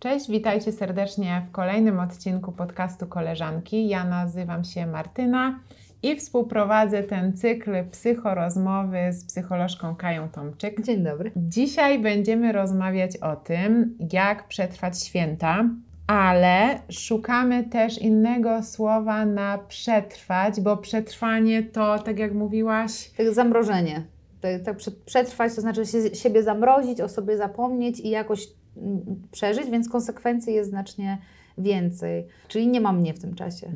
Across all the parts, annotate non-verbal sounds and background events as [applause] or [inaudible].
Cześć, witajcie serdecznie w kolejnym odcinku podcastu Koleżanki. Ja nazywam się Martyna i współprowadzę ten cykl psychorozmowy z psycholożką Kają Tomczyk. Dzień dobry. Dzisiaj będziemy rozmawiać o tym, jak przetrwać święta, ale szukamy też innego słowa na przetrwać, bo przetrwanie to, tak jak mówiłaś, Tak zamrożenie. Tak, tak prze- przetrwać to znaczy się, siebie zamrozić, o sobie zapomnieć i jakoś przeżyć, więc konsekwencji jest znacznie więcej. Czyli nie ma mnie w tym czasie.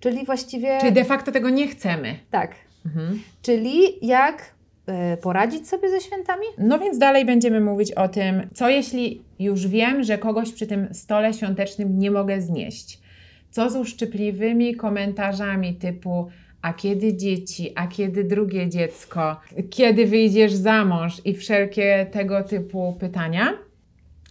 Czyli właściwie czyli de facto tego nie chcemy. tak. Mhm. Czyli jak e, poradzić sobie ze świętami? No więc dalej będziemy mówić o tym, co jeśli już wiem, że kogoś przy tym stole świątecznym nie mogę znieść. Co z uszczypliwymi komentarzami typu a kiedy dzieci, a kiedy drugie dziecko, kiedy wyjdziesz za mąż i wszelkie tego typu pytania.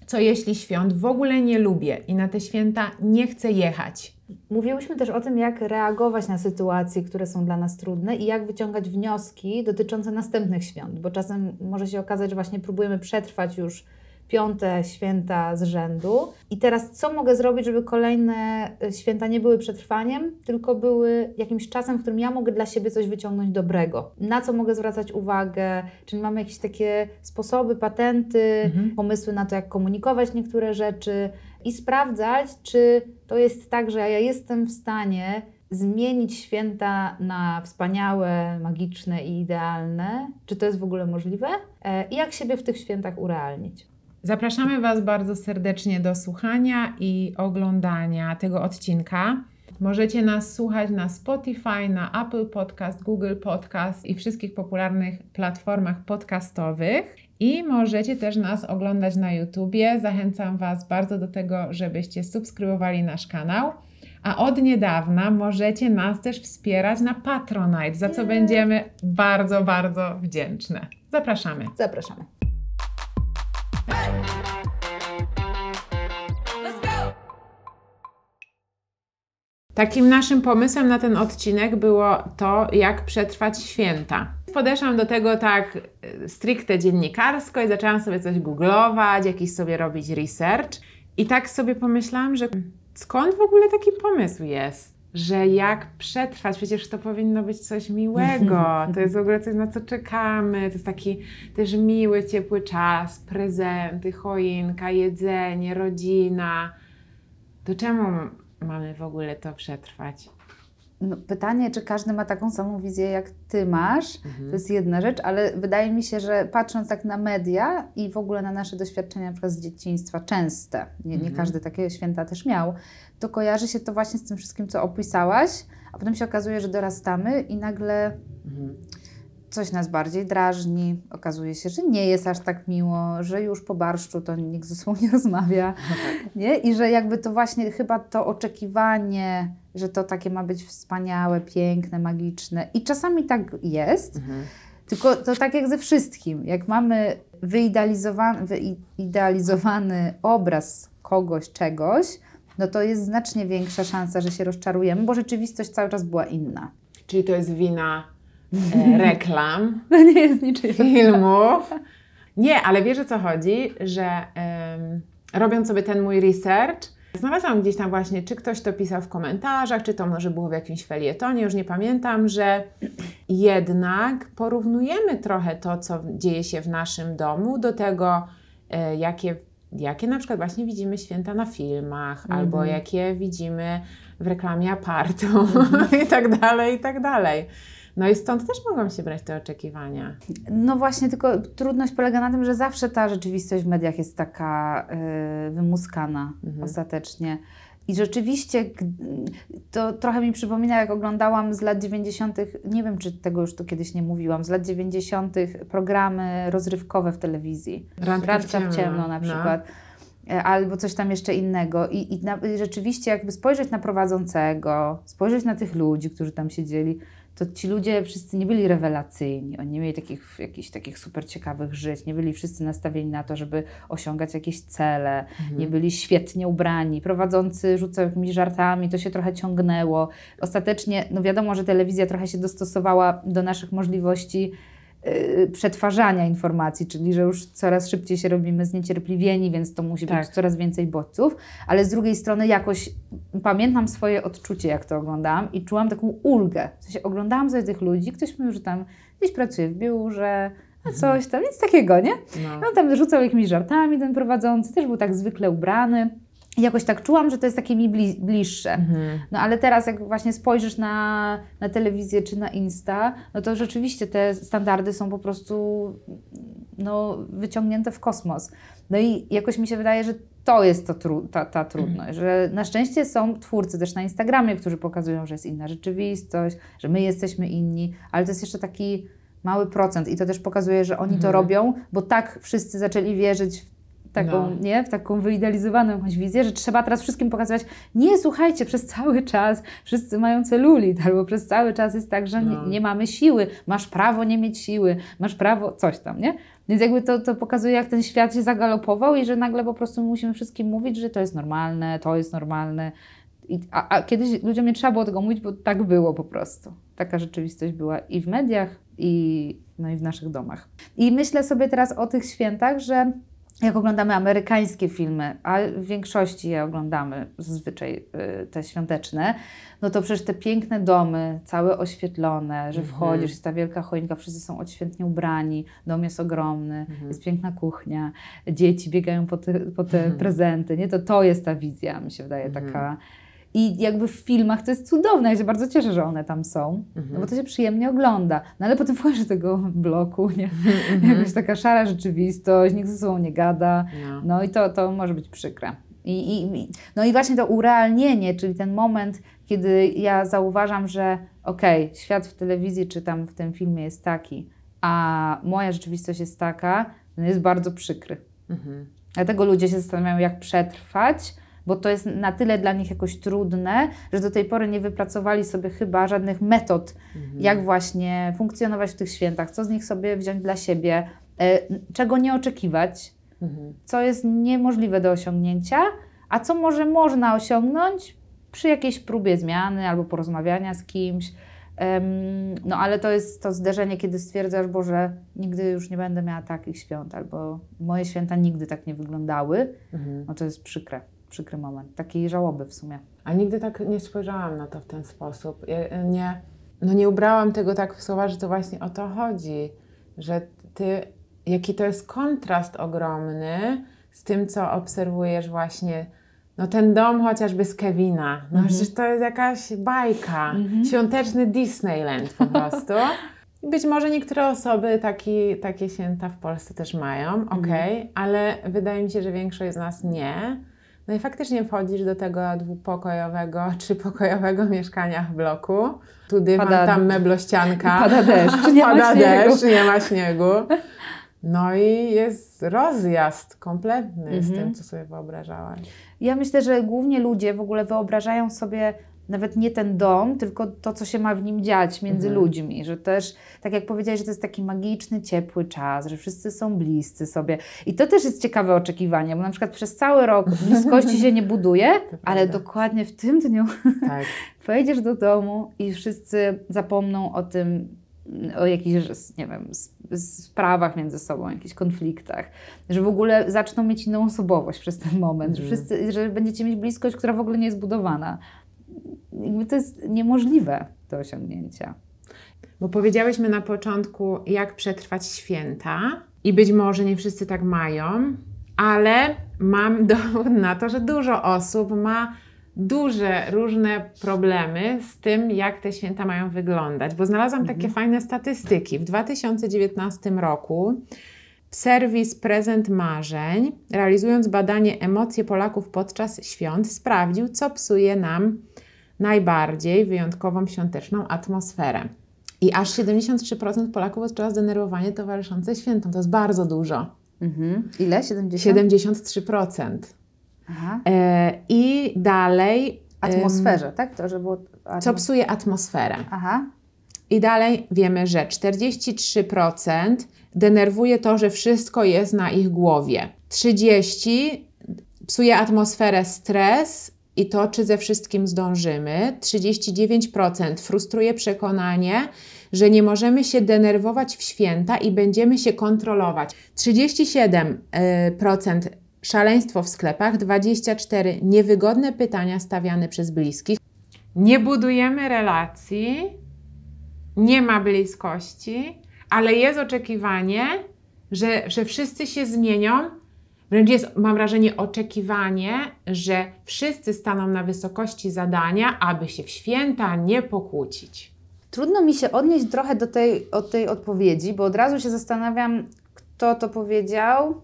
Co jeśli świąt w ogóle nie lubię i na te święta nie chcę jechać? Mówiłyśmy też o tym, jak reagować na sytuacje, które są dla nas trudne i jak wyciągać wnioski dotyczące następnych świąt, bo czasem może się okazać, że właśnie próbujemy przetrwać już piąte święta z rzędu. I teraz co mogę zrobić, żeby kolejne y, święta nie były przetrwaniem, tylko były jakimś czasem, w którym ja mogę dla siebie coś wyciągnąć dobrego? Na co mogę zwracać uwagę? Czyli mamy jakieś takie sposoby, patenty, Mhm. pomysły na to, jak komunikować niektóre rzeczy i sprawdzać, czy to jest tak, że ja jestem w stanie zmienić święta na wspaniałe, magiczne i idealne, czy to jest w ogóle możliwe E, i jak siebie w tych świętach urealnić. Zapraszamy Was bardzo serdecznie do słuchania i oglądania tego odcinka. Możecie nas słuchać na Spotify, na Apple Podcast, Google Podcast i wszystkich popularnych platformach podcastowych. I możecie też nas oglądać na YouTubie. Zachęcam Was bardzo do tego, żebyście subskrybowali nasz kanał. A od niedawna możecie nas też wspierać na Patronite, za co będziemy bardzo, bardzo wdzięczne. Zapraszamy. Zapraszamy. Takim naszym pomysłem na ten odcinek było to, jak przetrwać święta. Podeszłam do tego tak e, stricte dziennikarsko i zaczęłam sobie coś googlować, jakiś sobie robić research. I tak sobie pomyślałam, że skąd w ogóle taki pomysł jest? Że jak przetrwać, przecież to powinno być coś miłego. [laughs] To jest w ogóle coś, na co czekamy. To jest taki też miły, ciepły czas, prezenty, choinka, jedzenie, rodzina. To czemu mamy w ogóle to przetrwać? No, pytanie, czy każdy ma taką samą wizję, jak Ty masz, to jest jedna rzecz, ale wydaje mi się, że patrząc tak na media i w ogóle na nasze doświadczenia na z dzieciństwa, częste, nie, nie Mhm. każdy takie święta też miał, to kojarzy się to właśnie z tym wszystkim, co opisałaś, a potem się okazuje, że dorastamy i nagle Mhm. coś nas bardziej drażni, okazuje się, że nie jest aż tak miło, że już po barszczu to nikt ze sobą nie rozmawia, nie? I że jakby to właśnie chyba to oczekiwanie, że to takie ma być wspaniałe, piękne, magiczne i czasami tak jest, Mhm. tylko to tak jak ze wszystkim, jak mamy wyidealizowany, wyidealizowany obraz kogoś, czegoś, no to jest znacznie większa szansa, że się rozczarujemy, bo rzeczywistość cały czas była inna. Czyli to jest wina e, [laughs] reklam, To nie jest niczyja. filmów. Nie, ale wiesz o co chodzi, że robiąc sobie ten mój research, znalazłam gdzieś tam właśnie, czy ktoś to pisał w komentarzach, czy to może było w jakimś felietonie, już nie pamiętam, że jednak porównujemy trochę to, co dzieje się w naszym domu, do tego, e, jakie, jakie na przykład właśnie widzimy święta na filmach, Mhm. albo jakie widzimy w reklamie apartu [laughs] i tak dalej, i tak dalej. No i stąd też mogą się brać te oczekiwania. No właśnie, tylko trudność polega na tym, że zawsze ta rzeczywistość w mediach jest taka y, wymuskana Mhm. ostatecznie. I rzeczywiście to trochę mi przypomina, jak oglądałam z lat 90., nie wiem czy tego już tu kiedyś nie mówiłam, z lat 90. programy rozrywkowe w telewizji. Randka w w ciemno, ciemno na no. przykład. E, Albo coś tam jeszcze innego. I, i, na, i rzeczywiście, jakby spojrzeć na prowadzącego, spojrzeć na tych ludzi, którzy tam siedzieli, to ci ludzie wszyscy nie byli rewelacyjni. Oni nie mieli takich, jakichś takich super ciekawych żyć, nie byli wszyscy nastawieni na to, żeby osiągać jakieś cele, Mhm. nie byli świetnie ubrani. Prowadzący rzucał jakimiś żartami, to się trochę ciągnęło. Ostatecznie, no wiadomo, że telewizja trochę się dostosowała do naszych możliwości przetwarzania informacji, czyli że już coraz szybciej się robimy zniecierpliwieni, więc to musi Tak. być coraz więcej bodźców, ale z drugiej strony jakoś pamiętam swoje odczucie, jak to oglądałam i czułam taką ulgę. W sensie oglądałam sobie tych ludzi, ktoś mówił, że tam gdzieś pracuje w biurze, a coś tam, nic takiego, nie? No. On tam rzucał jakimiś żartami, ten prowadzący, też był tak zwykle ubrany. I jakoś tak czułam, że to jest takie mi bli- bliższe. Mhm. No ale teraz jak właśnie spojrzysz na, na telewizję czy na Insta, no to rzeczywiście te standardy są po prostu no, wyciągnięte w kosmos. No i jakoś mi się wydaje, że to jest to tru- ta, ta trudność, że na szczęście są twórcy też na Instagramie, którzy pokazują, że jest inna rzeczywistość, że my jesteśmy inni, ale to jest jeszcze taki mały procent i to też pokazuje, że oni to Mhm. robią, bo tak wszyscy zaczęli wierzyć w taką, No. nie, w taką wyidealizowaną jakąś wizję, że trzeba teraz wszystkim pokazywać, nie, słuchajcie, przez cały czas wszyscy mają celulit, albo przez cały czas jest tak, że No. nie, nie mamy siły, masz prawo nie mieć siły, masz prawo coś tam, nie? Więc jakby to, to pokazuje, jak ten świat się zagalopował i że nagle po prostu musimy wszystkim mówić, że to jest normalne, to jest normalne. I, a, a kiedyś ludziom nie trzeba było tego mówić, bo tak było po prostu. Taka rzeczywistość była i w mediach, i, no i w naszych domach. I myślę sobie teraz o tych świętach, że jak oglądamy amerykańskie filmy, a w większości je oglądamy zazwyczaj y, te świąteczne, no to przecież te piękne domy, całe oświetlone, że Mhm. wchodzisz, jest ta wielka choinka, wszyscy są odświętnie ubrani, dom jest ogromny, Mhm. jest piękna kuchnia, dzieci biegają po te, po te Mhm. prezenty, nie? To to jest ta wizja, mi się wydaje, taka... I jakby w filmach to jest cudowne, ja się bardzo cieszę, że one tam są, Mhm. no bo to się przyjemnie ogląda. No ale potem wchodzisz do tego bloku, nie? Mhm. Jakaś taka szara rzeczywistość, nikt ze sobą nie gada. No. No i to, to może być przykre. I, i, no i właśnie to urealnienie, czyli ten moment, kiedy ja zauważam, że okej, świat w telewizji czy tam w tym filmie jest taki, a moja rzeczywistość jest taka, no jest bardzo przykry. Mhm. Dlatego ludzie się zastanawiają, jak przetrwać, bo to jest na tyle dla nich jakoś trudne, że do tej pory nie wypracowali sobie chyba żadnych metod, Mhm. jak właśnie funkcjonować w tych świętach, co z nich sobie wziąć dla siebie, e, czego nie oczekiwać, Mhm. co jest niemożliwe do osiągnięcia, a co może można osiągnąć przy jakiejś próbie zmiany albo porozmawiania z kimś. No ale to jest to zderzenie, kiedy stwierdzasz, Boże, nigdy już nie będę miała takich świąt, albo moje święta nigdy tak nie wyglądały. Mhm. No to jest przykre, przykry moment, takiej żałoby w sumie. A nigdy tak nie spojrzałam na to w ten sposób. Ja nie, no nie ubrałam tego tak w słowa, że to właśnie o to chodzi, że ty, jaki to jest kontrast ogromny z tym, co obserwujesz właśnie, no ten dom chociażby z Kevina, no Mhm. przecież to jest jakaś bajka, Mhm. świąteczny Disneyland po prostu. [laughs] Być może niektóre osoby taki, takie święta w Polsce też mają, Mhm. okej, ale wydaje mi się, że większość z nas nie. No i faktycznie wchodzisz do tego dwupokojowego, [laughs] trzypokojowego mieszkania w bloku. Tu dywan, Pada- tam meblościanka. [laughs] Pada deszcz, nie ma Pada śniegu. deszcz, nie ma śniegu. No i jest rozjazd kompletny z Mhm. tym, co sobie wyobrażałaś. Ja myślę, że głównie ludzie w ogóle wyobrażają sobie nawet nie ten dom, tylko to, co się ma w nim dziać między Mhm. ludźmi. Że też, tak jak powiedziałeś, że to jest taki magiczny, ciepły czas, że wszyscy są bliscy sobie. I to też jest ciekawe oczekiwanie, bo na przykład przez cały rok bliskości się nie buduje, [laughs] ale dokładnie w tym dniu Tak. [laughs] Pojedziesz do domu i wszyscy zapomną o tym, o jakichś, nie wiem, sprawach między sobą, jakichś konfliktach, że w ogóle zaczną mieć inną osobowość przez ten moment, że, Mhm. wszyscy, że będziecie mieć bliskość, która w ogóle nie jest budowana. Jakby to jest niemożliwe do osiągnięcia. Bo powiedziałyśmy na początku, jak przetrwać święta, i być może nie wszyscy tak mają, ale mam [laughs] dowód na to, że dużo osób ma duże, różne problemy z tym, jak te święta mają wyglądać. Bo znalazłam takie fajne statystyki. W 2019 roku serwis Prezent Marzeń, realizując badanie emocje Polaków podczas świąt, sprawdził, co psuje nam najbardziej wyjątkową świąteczną atmosferę. I aż 73% Polaków odczuwa zdenerwowanie towarzyszące świętom. To jest bardzo dużo. Mhm. Ile? 70? 73%. Aha. E, I dalej. Atmosferze, tak? To, że było... Co psuje atmosferę? Aha. I dalej wiemy, że 43% denerwuje to, że wszystko jest na ich głowie. 30% psuje atmosferę stres i to, czy ze wszystkim zdążymy. 39% frustruje przekonanie, że nie możemy się denerwować w święta i będziemy się kontrolować. 37% szaleństwo w sklepach, 24% niewygodne pytania stawiane przez bliskich. Nie budujemy relacji, nie ma bliskości, ale jest oczekiwanie, że, że wszyscy się zmienią. Wręcz jest, mam wrażenie, oczekiwanie, że wszyscy staną na wysokości zadania, aby się w święta nie pokłócić. Trudno mi się odnieść trochę do tej, od tej odpowiedzi, bo od razu się zastanawiam, kto to powiedział.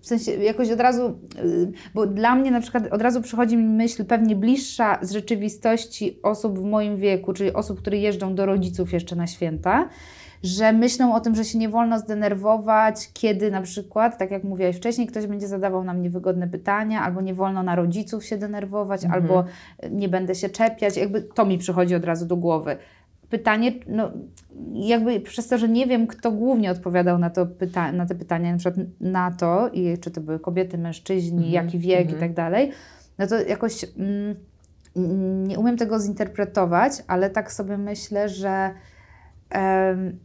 W sensie jakoś od razu, y, bo dla mnie na przykład od razu przychodzi mi myśl pewnie bliższa z rzeczywistości osób w moim wieku, czyli osób, które jeżdżą do rodziców jeszcze na święta, że myślą o tym, że się nie wolno zdenerwować, kiedy na przykład, tak jak mówiłaś wcześniej, ktoś będzie zadawał nam niewygodne pytania, albo nie wolno na rodziców się denerwować, Mhm. albo nie będę się czepiać. Jakby to mi przychodzi od razu do głowy pytanie, no jakby przez to, że nie wiem, kto głównie odpowiadał na, to pyta- na te pytania, na przykład na to, i czy to były kobiety, mężczyźni, Mhm, jaki wiek mhm. i tak dalej, no to jakoś mm, nie umiem tego zinterpretować, ale tak sobie myślę, że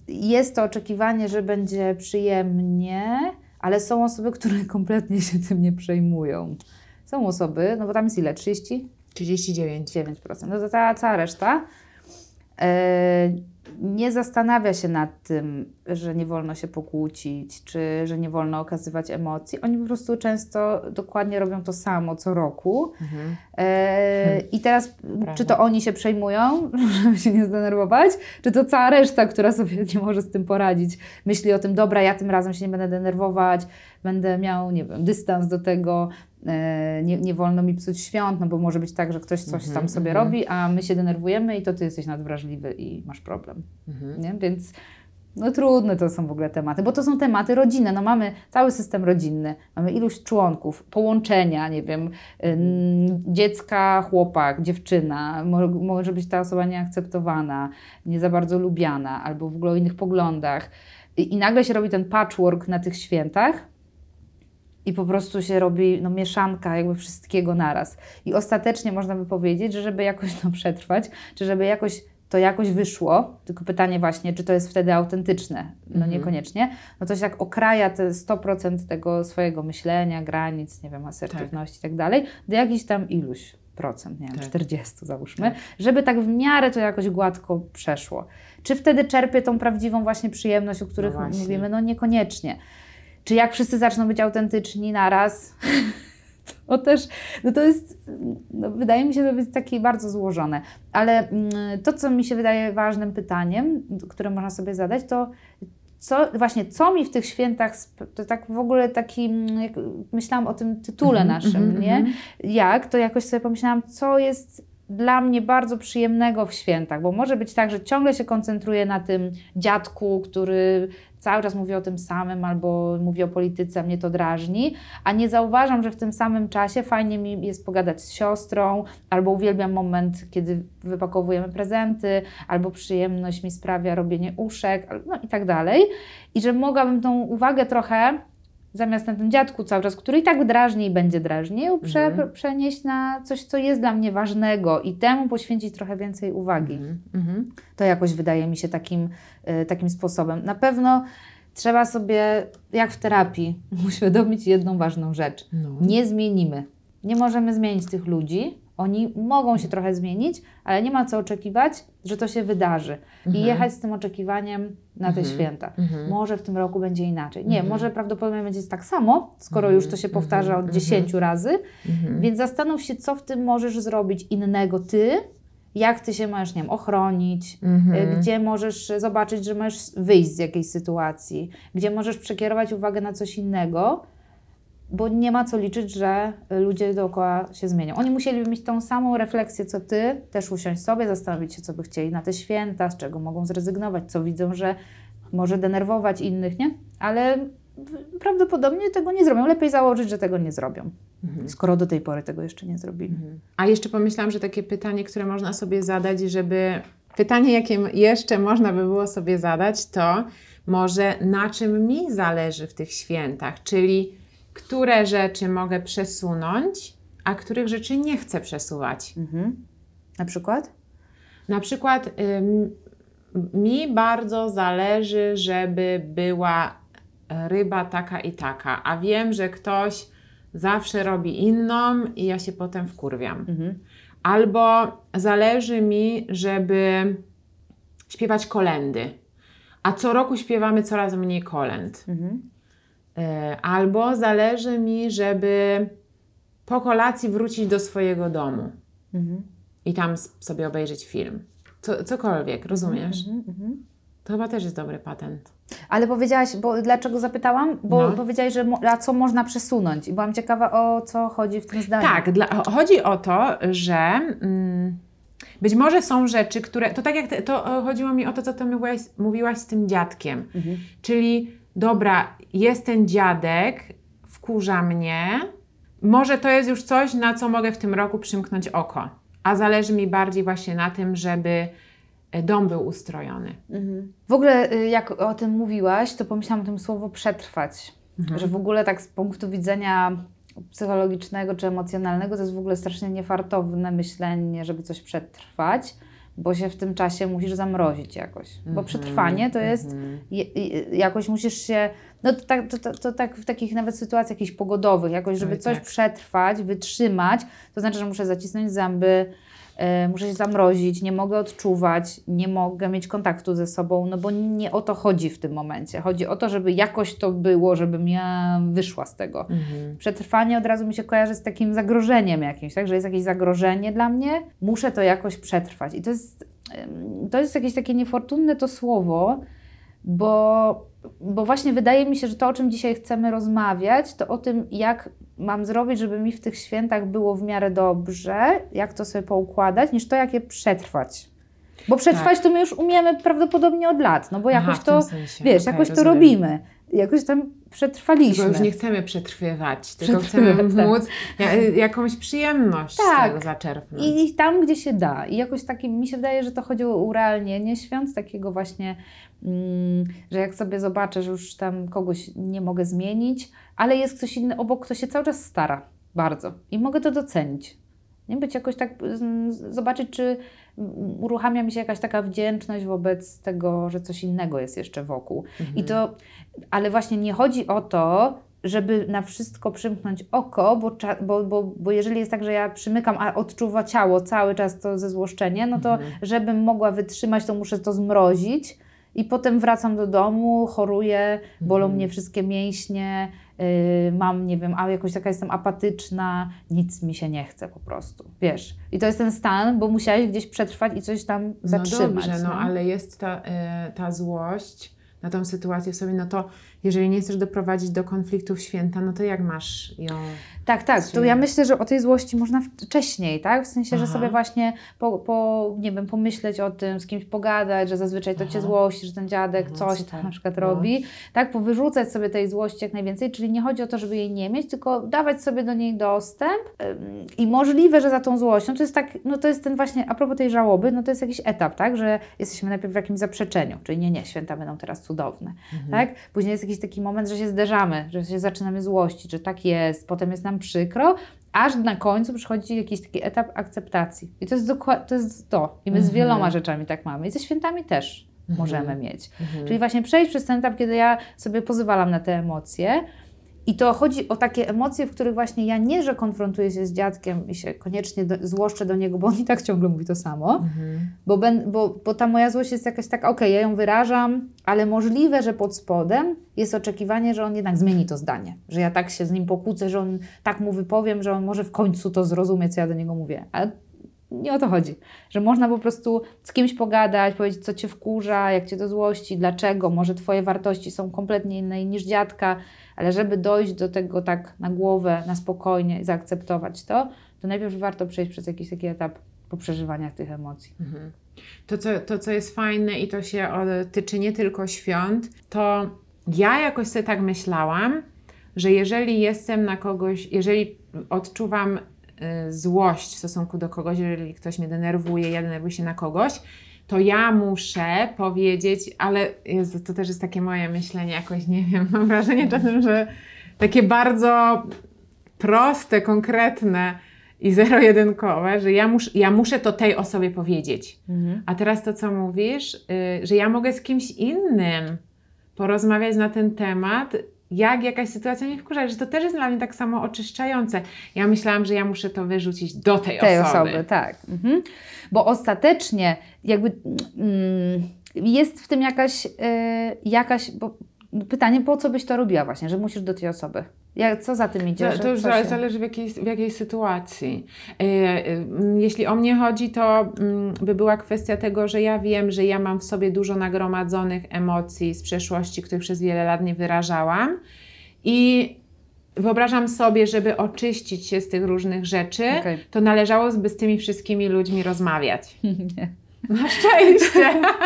jest to oczekiwanie, że będzie przyjemnie, ale są osoby, które [laughs] kompletnie się tym nie przejmują. Są osoby, no bo tam jest ile? 30? 39. 9%. No to ta cała reszta nie zastanawia się nad tym, że nie wolno się pokłócić, czy że nie wolno okazywać emocji. Oni po prostu często dokładnie robią to samo co roku. Mhm. E, I teraz, Prawda. czy to oni się przejmują, [laughs] żeby się nie zdenerwować, czy to cała reszta, która sobie nie może z tym poradzić, myśli o tym, dobra, ja tym razem się nie będę denerwować, będę miał, nie wiem, dystans do tego, e, nie, nie wolno mi psuć świąt, no bo może być tak, że ktoś coś Mhm, tam sobie mhm. robi, a my się denerwujemy i to ty jesteś nadwrażliwy i masz problem. Mhm. Nie? Więc no trudne to są w ogóle tematy, bo to są tematy rodzinne. No mamy cały system rodzinny, mamy iluś członków, połączenia, nie wiem, dziecka, chłopak, dziewczyna, mo- może być ta osoba nieakceptowana, nie za bardzo lubiana, albo w ogóle o innych poglądach. I, I nagle się robi ten patchwork na tych świętach, i po prostu się robi no, mieszanka jakby wszystkiego naraz. I ostatecznie można by powiedzieć, że żeby jakoś to przetrwać, czy żeby jakoś to jakoś wyszło, tylko pytanie właśnie, czy to jest wtedy autentyczne, no Mhm. niekoniecznie, no to się tak okraja te 100% tego swojego myślenia, granic, nie wiem, asertywności i tak dalej, do jakichś tam iluś procent, nie wiem, Tak. 40 załóżmy, Tak. żeby tak w miarę to jakoś gładko przeszło. Czy wtedy czerpię tą prawdziwą właśnie przyjemność, o których No mówimy? No niekoniecznie. Czy jak wszyscy zaczną być autentyczni naraz? [laughs] To też, no to jest, no wydaje mi się to być takie bardzo złożone. Ale mm, to, co mi się wydaje ważnym pytaniem, które można sobie zadać, to co, właśnie, co mi w tych świętach, to tak w ogóle taki, mm, jak myślałam o tym tytule Mhm, naszym, mhm, nie? mhm. jak, to jakoś sobie pomyślałam, co jest dla mnie bardzo przyjemnego w świętach, bo może być tak, że ciągle się koncentruję na tym dziadku, który cały czas mówi o tym samym albo mówi o polityce, mnie to drażni, a nie zauważam, że w tym samym czasie fajnie mi jest pogadać z siostrą, albo uwielbiam moment, kiedy wypakowujemy prezenty, albo przyjemność mi sprawia robienie uszek, no i tak dalej. I że mogłabym tą uwagę trochę zamiast na tym dziadku cały czas, który i tak drażni i będzie drażnił, prze, Mhm. przenieść na coś, co jest dla mnie ważnego i temu poświęcić trochę więcej uwagi. Mhm. Mhm. To jakoś wydaje mi się takim, y, takim sposobem. Na pewno trzeba sobie, jak w terapii, [laughs] uświadomić jedną ważną rzecz. No. Nie zmienimy. Nie możemy zmienić tych ludzi. Oni mogą się trochę zmienić, ale nie ma co oczekiwać, że to się wydarzy. I Mhm. jechać z tym oczekiwaniem na te Mhm. święta. Mhm. Może w tym roku będzie inaczej. Nie, Mhm. może prawdopodobnie będzie tak samo, skoro Mhm. już to się powtarza Mhm. od 10 razy. Mhm. Więc zastanów się, co w tym możesz zrobić innego ty, jak ty się możesz, nie wiem, ochronić, Mhm. y, gdzie możesz zobaczyć, że możesz wyjść z jakiejś sytuacji, gdzie możesz przekierować uwagę na coś innego, bo nie ma co liczyć, że ludzie dookoła się zmienią. Oni musieliby mieć tą samą refleksję, co ty, też usiąść sobie, zastanowić się, co by chcieli na te święta, z czego mogą zrezygnować, co widzą, że może denerwować innych, nie? Ale prawdopodobnie tego nie zrobią. Lepiej założyć, że tego nie zrobią, Mhm. skoro do tej pory tego jeszcze nie zrobili. Mhm. A jeszcze pomyślałam, że takie pytanie, które można sobie zadać, żeby. Pytanie, jakie jeszcze można by było sobie zadać, to może na czym mi zależy w tych świętach, czyli które rzeczy mogę przesunąć, a których rzeczy nie chcę przesuwać. Mhm. Na przykład? Na przykład ym, mi bardzo zależy, żeby była ryba taka i taka, a wiem, że ktoś zawsze robi inną i ja się potem wkurwiam. Mhm. Albo zależy mi, żeby śpiewać kolendy, a co roku śpiewamy coraz mniej kolęd. Mhm. E, Albo zależy mi, żeby po kolacji wrócić do swojego domu Mhm. i tam sobie obejrzeć film. Co, cokolwiek, rozumiesz? Mhm. Mhm. To chyba też jest dobry patent. Ale powiedziałaś, bo dlaczego zapytałam? Bo No. powiedziałaś, że mo- a co można przesunąć i byłam ciekawa o co chodzi w tym zdaniu. Tak, dla, chodzi o to, że mm, być może są rzeczy, które. To tak jak te, to chodziło mi o to, co ty mówiłaś, mówiłaś z tym dziadkiem. Mhm. Czyli dobra, jest ten dziadek, wkurza mnie. Może to jest już coś, na co mogę w tym roku przymknąć oko. A zależy mi bardziej właśnie na tym, żeby e, dom był ustrojony. Mhm. W ogóle y, jak o tym mówiłaś, to pomyślałam o tym słowo przetrwać. Mhm. Że w ogóle tak z punktu widzenia psychologicznego czy emocjonalnego to jest w ogóle strasznie niefartowne myślenie, żeby coś przetrwać, bo się w tym czasie musisz zamrozić jakoś. Bo Mhm, przetrwanie to jest mhm. je, je- jakoś musisz się, no to tak, to, to, to tak w takich nawet sytuacjach jakichś pogodowych, jakoś, żeby coś tak. przetrwać, wytrzymać, to znaczy, że muszę zacisnąć zęby, muszę się zamrozić, nie mogę odczuwać, nie mogę mieć kontaktu ze sobą, no bo nie o to chodzi w tym momencie. Chodzi o to, żeby jakoś to było, żebym ja wyszła z tego. Mhm. Przetrwanie od razu mi się kojarzy z takim zagrożeniem jakimś, tak? Że jest jakieś zagrożenie dla mnie, muszę to jakoś przetrwać. I to jest, to jest jakieś takie niefortunne to słowo, bo, bo właśnie wydaje mi się, że to, o czym dzisiaj chcemy rozmawiać, to o tym, jak mam zrobić, żeby mi w tych świętach było w miarę dobrze, jak to sobie poukładać, niż to, jak je przetrwać. Bo przetrwać to my już umiemy prawdopodobnie od lat, no bo Tak. Aha, jakoś w to, wiesz, Okej, jakoś to rozumiem. robimy. Jakoś tam przetrwaliśmy. Tylko już nie chcemy przetrwywać, tylko chcemy [laughs] tak. móc ja, jakąś przyjemność Tak. z tego zaczerpnąć. I tam, gdzie się da. I jakoś taki, mi się wydaje, że to chodzi o urealnienie świąt, takiego właśnie, mm, że jak sobie zobaczę, że już tam kogoś nie mogę zmienić, ale jest ktoś inny obok, kto się cały czas stara bardzo i mogę to docenić. Nie być jakoś tak, zobaczyć, czy uruchamia mi się jakaś taka wdzięczność wobec tego, że coś innego jest jeszcze wokół. I to, ale właśnie nie chodzi o to, żeby na wszystko przymknąć oko, bo, bo, bo, bo jeżeli jest tak, że ja przymykam, a odczuwa ciało cały czas to zezłoszczenie, no to Mhm. żebym mogła wytrzymać, to muszę to zmrozić i potem wracam do domu, choruję, bolą Mhm. mnie wszystkie mięśnie, mam, nie wiem, a jakoś taka jestem apatyczna, nic mi się nie chce po prostu, wiesz. I to jest ten stan, bo musiałeś gdzieś przetrwać i coś tam zatrzymać. No dobrze, no nie? ale jest ta, y, ta złość na tą sytuację w sobie, no to jeżeli nie chcesz doprowadzić do konfliktu w święta, no to jak masz ją... Tak, tak. To ja myślę, że o tej złości można wcześniej, tak? W sensie, że Aha. sobie właśnie po, po, nie wiem, pomyśleć o tym, z kimś pogadać, że zazwyczaj to cię Aha. złości, że ten dziadek Aha, coś tam na przykład No. robi. Tak, powyrzucać sobie tej złości jak najwięcej, czyli nie chodzi o to, żeby jej nie mieć, tylko dawać sobie do niej dostęp i możliwe, że za tą złością, to jest tak, no to jest ten właśnie, a propos tej żałoby, no to jest jakiś etap, tak? Że jesteśmy najpierw w jakimś zaprzeczeniu, czyli nie, nie, święta będą teraz cudowne, Mhm. tak? Później jest jakiś taki moment, że się zderzamy, że się zaczynamy złościć, że tak jest, potem jest nam przykro, aż na końcu przychodzi jakiś taki etap akceptacji. I to jest dokładnie to. Jest to. I my z Mhm. wieloma rzeczami tak mamy. I ze świętami też Mhm. możemy mieć. Mhm. Czyli właśnie przejść przez ten etap, kiedy ja sobie pozwalam na te emocje. I to chodzi o takie emocje, w których właśnie ja nie, że konfrontuję się z dziadkiem i się koniecznie do, złoszczę do niego, bo on i tak ciągle mówi to samo, Mhm. bo, ben, bo, bo ta moja złość jest jakaś taka, okej, ja ją wyrażam, ale możliwe, że pod spodem jest oczekiwanie, że on jednak zmieni to zdanie. Że ja tak się z nim pokłócę, że on tak mu wypowiem, że on może w końcu to zrozumie, co ja do niego mówię. Ale nie o to chodzi. Że można po prostu z kimś pogadać, powiedzieć, co cię wkurza, jak cię to złości, dlaczego, może twoje wartości są kompletnie inne niż dziadka, ale żeby dojść do tego tak na głowę, na spokojnie i zaakceptować to, to najpierw warto przejść przez jakiś taki etap po przeżywaniach tych emocji. Mhm. To co, to, co jest fajne i to się tyczy nie tylko świąt, to ja jakoś sobie tak myślałam, że jeżeli jestem na kogoś, jeżeli odczuwam złość w stosunku do kogoś, jeżeli ktoś mnie denerwuje, ja denerwuję się na kogoś, to ja muszę powiedzieć, ale Jezu, to też jest takie moje myślenie, jakoś nie wiem, mam wrażenie czasem, że takie bardzo proste, konkretne, i zero-jedynkowe, że ja, mus, ja muszę to tej osobie powiedzieć. Mhm. A teraz to, co mówisz, y, że ja mogę z kimś innym porozmawiać na ten temat, jak jakaś sytuacja mnie wkurza, że to też jest dla mnie tak samo oczyszczające. Ja myślałam, że ja muszę to wyrzucić do tej, tej osoby. osoby. tak. Mhm. Bo ostatecznie jakby mm, jest w tym jakaś, y, jakaś bo pytanie, po co byś to robiła właśnie, że musisz do tej osoby? Jak, co za tym idzie? Że To już się- zależy w jakiej, w jakiej sytuacji. Y, mm, Jeśli o mnie chodzi, to mm, by była kwestia tego, że ja wiem, że ja mam w sobie dużo nagromadzonych emocji z przeszłości, których przez wiele lat nie wyrażałam. I wyobrażam sobie, żeby oczyścić się z tych różnych rzeczy, Okej. to należałoby z tymi wszystkimi ludźmi rozmawiać. [laughs] Na szczęście!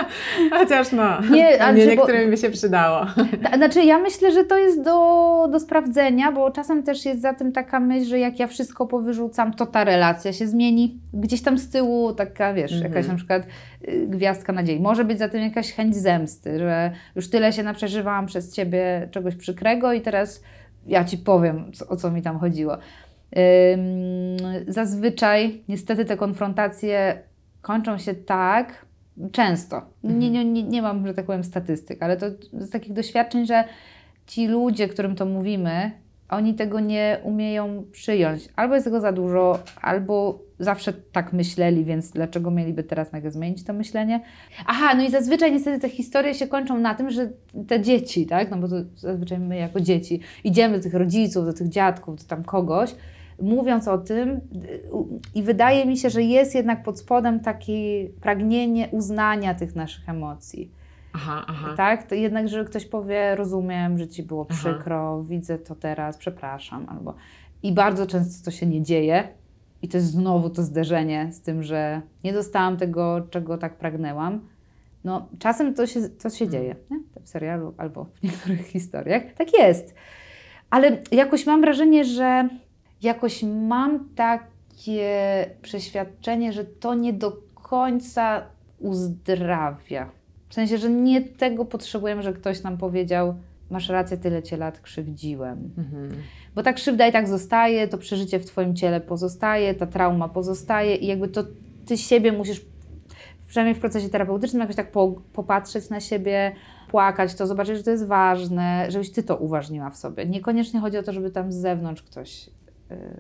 [laughs] Chociaż no, Nie, ale nie że bo- niektórym by się przydało. Ta- Znaczy, ja myślę, że to jest do, do sprawdzenia, bo czasem też jest za tym taka myśl, że jak ja wszystko powyrzucam, to ta relacja się zmieni. Gdzieś tam z tyłu taka, wiesz, Mhm. jakaś na przykład y, gwiazdka nadziei. Może być za tym jakaś chęć zemsty, że już tyle się naprzeżywałam przez ciebie czegoś przykrego i teraz ja ci powiem, co, o co mi tam chodziło. Ym, zazwyczaj, niestety, te konfrontacje kończą się tak, często. Nie, nie, nie, nie mam, że tak powiem, statystyk, ale to z takich doświadczeń, że ci ludzie, którym to mówimy, oni tego nie umieją przyjąć. Albo jest tego za dużo, albo zawsze tak myśleli, więc dlaczego mieliby teraz nagle zmienić to myślenie? Aha, no i zazwyczaj niestety te historie się kończą na tym, że te dzieci, tak, no bo to zazwyczaj my jako dzieci idziemy do tych rodziców, do tych dziadków, do tam kogoś, mówiąc o tym y, i wydaje mi się, że jest jednak pod spodem takie pragnienie uznania tych naszych emocji. Aha, aha. Tak? To jednak, że ktoś powie, rozumiem, że ci było Aha. przykro, widzę to teraz, przepraszam. Albo... I bardzo często to się nie dzieje. I to jest znowu to zderzenie z tym, że nie dostałam tego, czego tak pragnęłam. No, czasem to się, to się dzieje nie? w serialu albo w niektórych [laughs] historiach. Tak jest. Ale jakoś mam wrażenie, że jakoś mam takie przeświadczenie, że to nie do końca uzdrawia. W sensie, że nie tego potrzebujemy, że ktoś nam powiedział, masz rację, tyle cię lat krzywdziłem. Mhm. Bo ta krzywda i tak zostaje, to przeżycie w Twoim ciele pozostaje, ta trauma pozostaje i jakby to Ty siebie musisz, przynajmniej w procesie terapeutycznym, jakoś tak po, popatrzeć na siebie, płakać to, zobaczyć, że to jest ważne, żebyś Ty to uważniła w sobie. Niekoniecznie chodzi o to, żeby tam z zewnątrz ktoś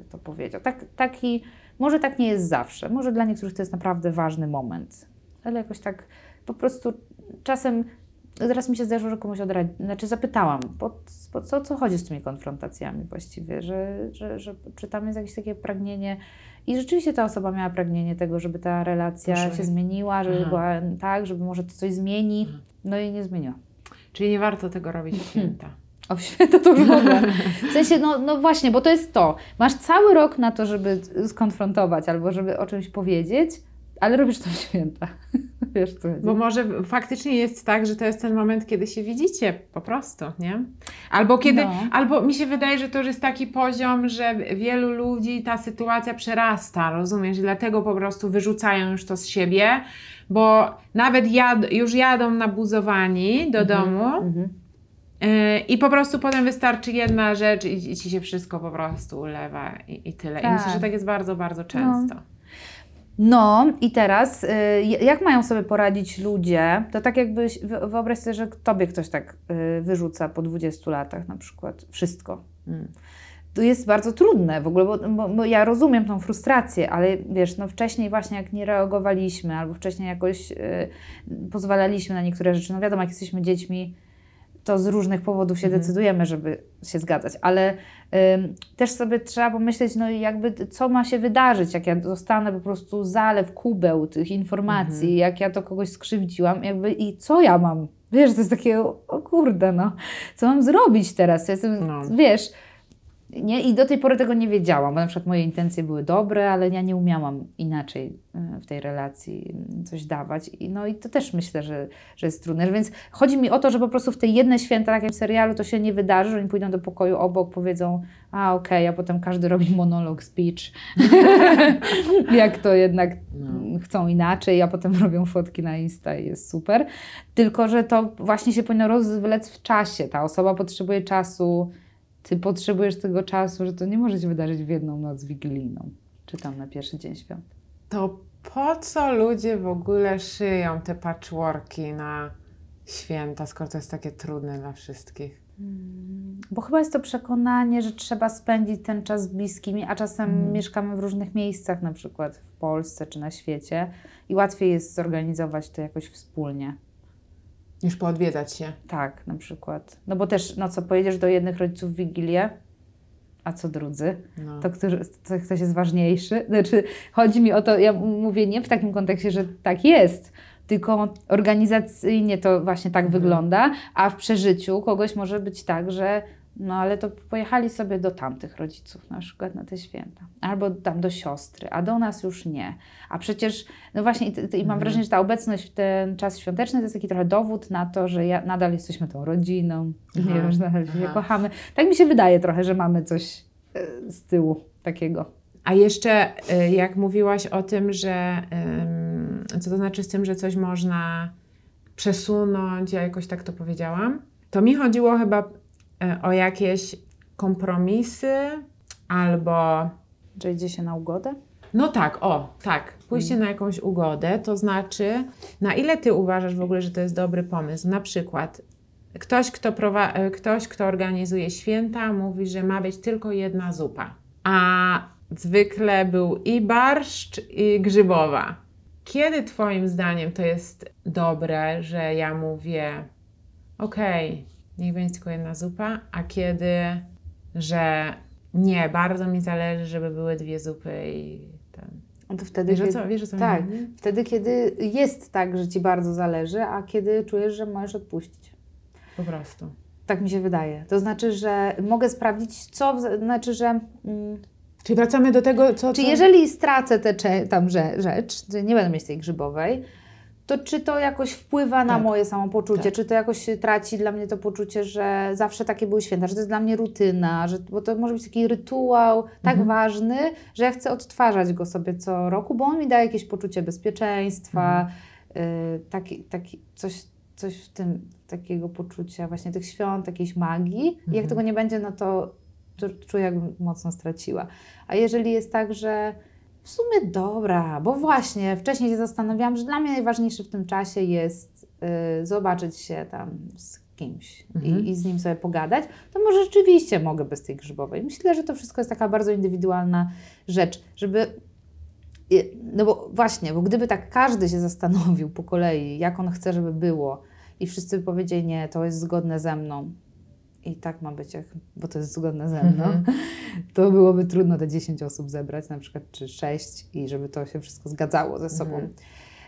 to powiedział. Tak, taki, może tak nie jest zawsze, może dla niektórych to jest naprawdę ważny moment, ale jakoś tak po prostu czasem Teraz mi się zdarzyło, że komuś odradzi, znaczy zapytałam, po, po co, co chodzi z tymi konfrontacjami właściwie, że, że, że czy tam jest jakieś takie pragnienie i rzeczywiście ta osoba miała pragnienie tego, żeby ta relacja Poszła. się zmieniła, żeby Aha. była tak, żeby może to coś zmieni, no i nie zmieniła. Czyli nie warto tego robić w święta. O, święta to już w ogóle. [laughs] W sensie, no, no właśnie, bo to jest to. Masz cały rok na to, żeby skonfrontować albo żeby o czymś powiedzieć, ale robisz to w święta. [laughs] Wiesz co? Bo może faktycznie jest tak, że to jest ten moment, kiedy się widzicie po prostu, nie? Albo kiedy, No. albo mi się wydaje, że to już jest taki poziom, że wielu ludzi ta sytuacja przerasta, rozumiesz? I dlatego po prostu wyrzucają już to z siebie, bo nawet jad, już jadą nabuzowani do domu Mhm. Yy, i po prostu potem wystarczy jedna rzecz i, i ci się wszystko po prostu ulewa i, i tyle. I Tak. myślę, że tak jest bardzo, bardzo często. No i teraz, y, jak mają sobie poradzić ludzie? To tak jakbyś, wy- wyobraź sobie, że tobie ktoś tak y, wyrzuca po 20 latach na przykład wszystko. Mm. To jest bardzo trudne w ogóle, bo, bo, bo ja rozumiem tą frustrację, ale wiesz, no wcześniej właśnie jak nie reagowaliśmy, albo wcześniej jakoś y, pozwalaliśmy na niektóre rzeczy, no wiadomo, jak jesteśmy dziećmi, to z różnych powodów się Mhm. decydujemy, żeby się zgadzać, ale ym, też sobie trzeba pomyśleć, no i jakby co ma się wydarzyć, jak ja dostanę po prostu zalew, kubeł tych informacji, Mhm. jak ja to kogoś skrzywdziłam, jakby i co ja mam? Wiesz, to jest takie, o, o kurde, no, co mam zrobić teraz? Ja jestem, No. wiesz, nie? I do tej pory tego nie wiedziałam, bo na przykład moje intencje były dobre, ale ja nie umiałam inaczej y, w tej relacji y, coś dawać. I, no i to też myślę, że, że jest trudne. Więc chodzi mi o to, że po prostu w te jedne święta, tak w serialu, to się nie wydarzy, że oni pójdą do pokoju obok, powiedzą, a okej, a potem każdy robi monolog, speech, [laughs] jak to jednak No. chcą inaczej, a potem robią fotki na Insta i jest super. Tylko, że to właśnie się powinno rozwlec w czasie. Ta osoba potrzebuje czasu, ty potrzebujesz tego czasu, że to nie może się wydarzyć w jedną noc wigilijną. Czytam na pierwszy dzień świąt. To po co ludzie w ogóle szyją te patchworki na święta, skoro to jest takie trudne dla wszystkich? Bo chyba jest to przekonanie, że trzeba spędzić ten czas z bliskimi, a czasem Mhm. mieszkamy w różnych miejscach, na przykład w Polsce czy na świecie, i łatwiej jest zorganizować to jakoś wspólnie. Niż poodwiedzać się. Tak, na przykład. No bo też, no co, pojedziesz do jednych rodziców w Wigilię, a co drudzy? No. To, który, to ktoś jest ważniejszy. Znaczy, chodzi mi o to, ja mówię nie w takim kontekście, że tak jest, tylko organizacyjnie to właśnie tak Mhm. wygląda, a w przeżyciu kogoś może być tak, że no ale to pojechali sobie do tamtych rodziców na przykład na te święta, albo tam do siostry, a do nas już nie. A przecież, no właśnie, i, i mam Mhm. wrażenie, że ta obecność w ten czas świąteczny to jest taki trochę dowód na to, że ja, nadal jesteśmy tą rodziną, Aha, nie wiem, że nadal się aha. kochamy. Tak mi się wydaje trochę, że mamy coś e, z tyłu takiego. A jeszcze y, jak mówiłaś o tym, że co to znaczy z tym, że coś można przesunąć, ja jakoś tak to powiedziałam, to mi chodziło chyba o jakieś kompromisy albo Że idzie się na ugodę? no tak, o, tak. Pójście na jakąś ugodę, to znaczy, na ile ty uważasz w ogóle, że to jest dobry pomysł? Na przykład, ktoś, kto, prowa- e, ktoś, kto organizuje święta, mówi, że ma być tylko jedna zupa, a zwykle był i barszcz, i grzybowa. Kiedy Twoim zdaniem to jest dobre, że ja mówię, okej, niech będzie tylko jedna zupa, a kiedy, że nie, bardzo mi zależy, żeby były dwie zupy i ten. No to wtedy, Wiesz kiedy, co, wiesz co tak, wtedy, kiedy jest tak, że Ci bardzo zależy, a kiedy czujesz, że możesz odpuścić. Po prostu. Tak mi się wydaje. To znaczy, że mogę sprawdzić, co, znaczy, że mm, Czyli wracamy do tego, co... czy co... jeżeli stracę tę tam rze- rzecz, że nie będę mieć tej grzybowej, to czy to jakoś wpływa na Tak. moje samopoczucie, Tak. czy to jakoś traci dla mnie to poczucie, że zawsze takie były święta, że to jest dla mnie rutyna, że, bo to może być taki rytuał tak Mhm. ważny, że ja chcę odtwarzać go sobie co roku, bo on mi daje jakieś poczucie bezpieczeństwa, y, taki, taki, coś, coś w tym, takiego poczucia właśnie tych świąt, jakiejś magii. I jak Mhm. tego nie będzie, no to, to czuję, jakbym mocno straciła. A jeżeli jest tak, że w sumie dobra, bo właśnie wcześniej się zastanawiałam, że dla mnie najważniejsze w tym czasie jest y, zobaczyć się tam z kimś Mhm. i, i z nim sobie pogadać, to może rzeczywiście mogę bez tej grzybowej. Myślę, że to wszystko jest taka bardzo indywidualna rzecz, żeby. No bo właśnie, bo gdyby tak każdy się zastanowił po kolei, jak on chce, żeby było, i wszyscy by powiedzieli, nie, to jest zgodne ze mną. I tak ma być, jak, bo to jest zgodne ze mną Mhm. [laughs] to byłoby trudno te 10 osób zebrać, na przykład, czy 6, i żeby to się wszystko zgadzało ze sobą. Mhm.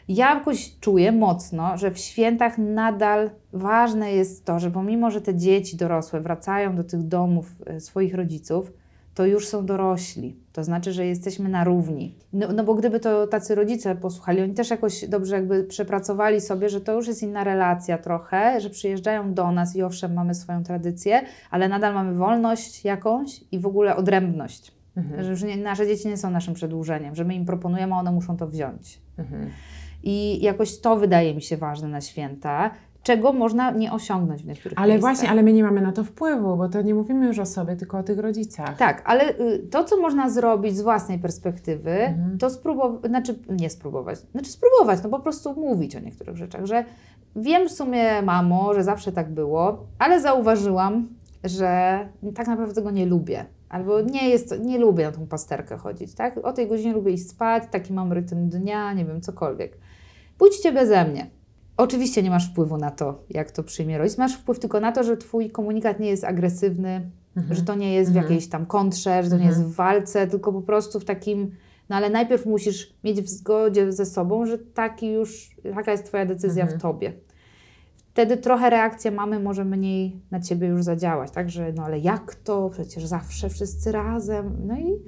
Ja jakoś czuję mocno, że w świętach nadal ważne jest to, że pomimo, że te dzieci dorosłe wracają do tych domów e, swoich rodziców, to już są dorośli. To znaczy, że jesteśmy na równi. No, no bo gdyby to tacy rodzice posłuchali, oni też jakoś dobrze jakby przepracowali sobie, że to już jest inna relacja trochę, że przyjeżdżają do nas i owszem, mamy swoją tradycję, ale nadal mamy wolność jakąś i w ogóle odrębność. Mhm. Że nie, nasze dzieci nie są naszym przedłużeniem, że my im proponujemy, a one muszą to wziąć. Mhm. I jakoś to wydaje mi się ważne na święta, czego można nie osiągnąć w niektórych Ale miejscach. właśnie, ale my nie mamy na to wpływu, bo to nie mówimy już o sobie, tylko o tych rodzicach. Tak, ale y, to, co można zrobić z własnej perspektywy, Mhm. to spróbować, znaczy nie spróbować, znaczy spróbować, no po prostu mówić o niektórych rzeczach, że wiem w sumie, mamo, że zawsze tak było, ale zauważyłam, że tak naprawdę tego nie lubię. Albo nie jest, nie lubię na tą pasterkę chodzić, tak? O tej godzinie lubię iść spać, taki mam rytm dnia, nie wiem, cokolwiek. Pójdźcie beze mnie. Oczywiście nie masz wpływu na to, jak to przyjmie rodzic. Masz wpływ tylko na to, że twój komunikat nie jest agresywny, Mhm. że to nie jest w Mhm. jakiejś tam kontrze, że to nie Mhm. jest w walce, tylko po prostu w takim, no ale najpierw musisz mieć w zgodzie ze sobą, że taki już, taka jest twoja decyzja Mhm. w tobie. Wtedy trochę reakcja mamy może mniej na ciebie już zadziałać, tak, że no ale jak to, przecież zawsze wszyscy razem, no i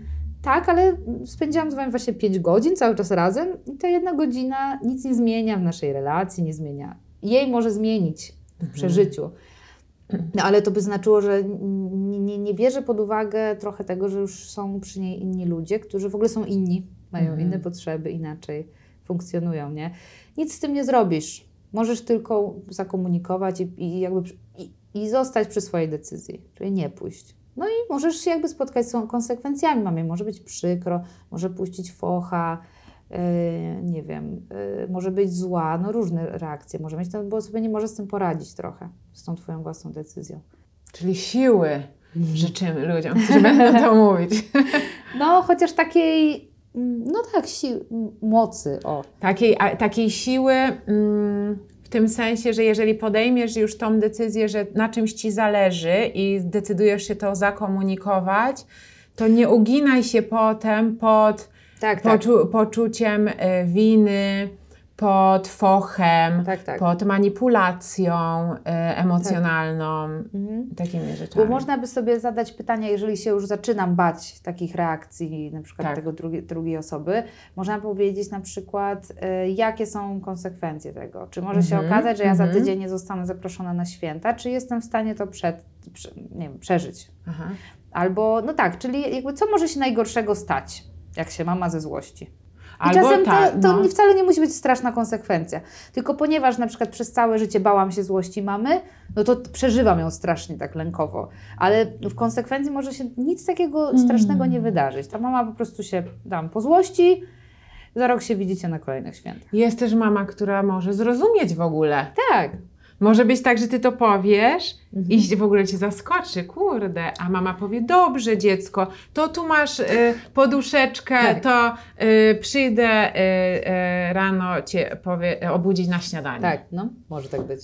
tak, ale spędziłam z wami właśnie 5 godzin cały czas razem i ta jedna godzina nic nie zmienia w naszej relacji, nie zmienia. Jej może zmienić w Mhm. przeżyciu. No, ale to by znaczyło, że nie, nie, nie bierze pod uwagę trochę tego, że już są przy niej inni ludzie, którzy w ogóle są inni, mają Mhm. inne potrzeby, inaczej funkcjonują, nie? Nic z tym nie zrobisz. Możesz tylko zakomunikować i, i jakby i, i zostać przy swojej decyzji, czyli nie pójść. No i możesz się jakby spotkać z konsekwencjami. Mamie może być przykro, może puścić focha, yy, nie wiem, yy, może być zła, no różne reakcje może mieć, no, bo sobie nie może z tym poradzić trochę, z tą Twoją własną decyzją. Czyli siły życzymy ludziom, którzy będą to [laughs] mówić. No, chociaż takiej, mm, no tak, si- mocy, o. Takiej, a, takiej siły mm, w tym sensie, że jeżeli podejmiesz już tą decyzję, że na czymś ci zależy i decydujesz się to zakomunikować, to nie uginaj się potem pod Tak, tak. poczu- poczuciem y, winy, pod fochem, Tak, tak. pod manipulacją y, emocjonalną, Mhm. takimi rzeczami. Bo można by sobie zadać pytanie, jeżeli się już zaczynam bać takich reakcji, na przykład Tak. tego drugi, drugiej osoby, można powiedzieć na przykład, y, jakie są konsekwencje tego. Czy może się Mhm, okazać, że ja za mhm. tydzień nie zostanę zaproszona na święta, czy jestem w stanie to przed, prze, nie wiem, przeżyć. Aha. Albo, no tak, czyli jakby co może się najgorszego stać, jak się mama ze złości. I czasem tak, to, to no. wcale nie musi być straszna konsekwencja. Tylko ponieważ na przykład przez całe życie bałam się złości mamy, no to przeżywam ją strasznie tak lękowo. Ale w konsekwencji może się nic takiego Mm. strasznego nie wydarzyć. Ta mama po prostu się dam po złości, za rok się widzicie na kolejnych świętach. Jest też mama, która może zrozumieć w ogóle. Tak. Może być tak, że ty to powiesz Mhm. i wogóle cię zaskoczy, kurde, a mama powie, dobrze dziecko, to tu masz y, poduszeczkę, Tak. to y, przyjdę y, y, rano cię powie, obudzić na śniadanie. Tak, no, może tak być.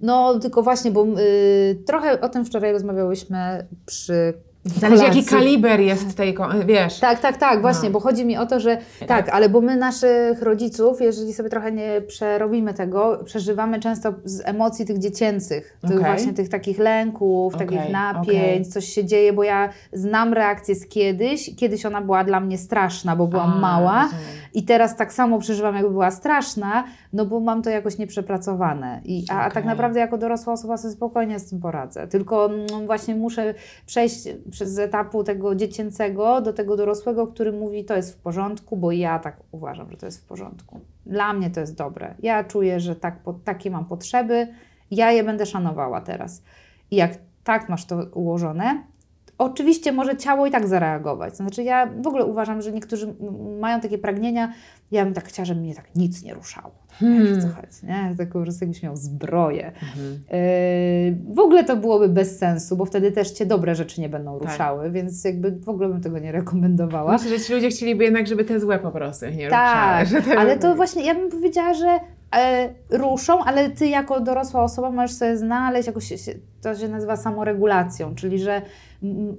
No, tylko właśnie, bo y, trochę o tym wczoraj rozmawiałyśmy przy Zależy jaki kaliber jest tej, wiesz. Tak, tak, tak, właśnie, No. bo chodzi mi o to, że tak, ale bo my naszych rodziców, jeżeli sobie trochę nie przerobimy tego, przeżywamy często z emocji tych dziecięcych, tych Okej. właśnie tych takich lęków, Okej, takich napięć, okej. coś się dzieje, bo ja znam reakcję z kiedyś, kiedyś ona była dla mnie straszna, bo byłam A, mała rozumiem. i teraz tak samo przeżywam, jakby była straszna, no bo mam to jakoś nieprzepracowane. I, a, a tak naprawdę jako dorosła osoba sobie spokojnie z tym poradzę. Tylko mm, właśnie muszę przejść przez etapu tego dziecięcego do tego dorosłego, który mówi, to jest w porządku, bo ja tak uważam, że to jest w porządku. Dla mnie to jest dobre. Ja czuję, że tak, po, takie mam potrzeby, ja je będę szanowała teraz. I jak tak masz to ułożone, Oczywiście może ciało i tak zareagować. Znaczy, ja w ogóle uważam, że niektórzy mają takie pragnienia. Ja bym tak chciała, żeby mnie tak nic nie ruszało. Hmm. Wiesz, co chodzi, nie? Tak po prostu jakbyś miał zbroję. Mhm. Yy, w ogóle to byłoby bez sensu, bo wtedy też cię dobre rzeczy nie będą Tak. ruszały, więc jakby w ogóle bym tego nie rekomendowała. Myślę, że ci ludzie chcieliby jednak, żeby te złe po prostu nie Tak, ruszały. że te- ale to właśnie ja bym powiedziała, że ruszą, ale ty jako dorosła osoba możesz sobie znaleźć jakoś, to się nazywa samoregulacją, czyli że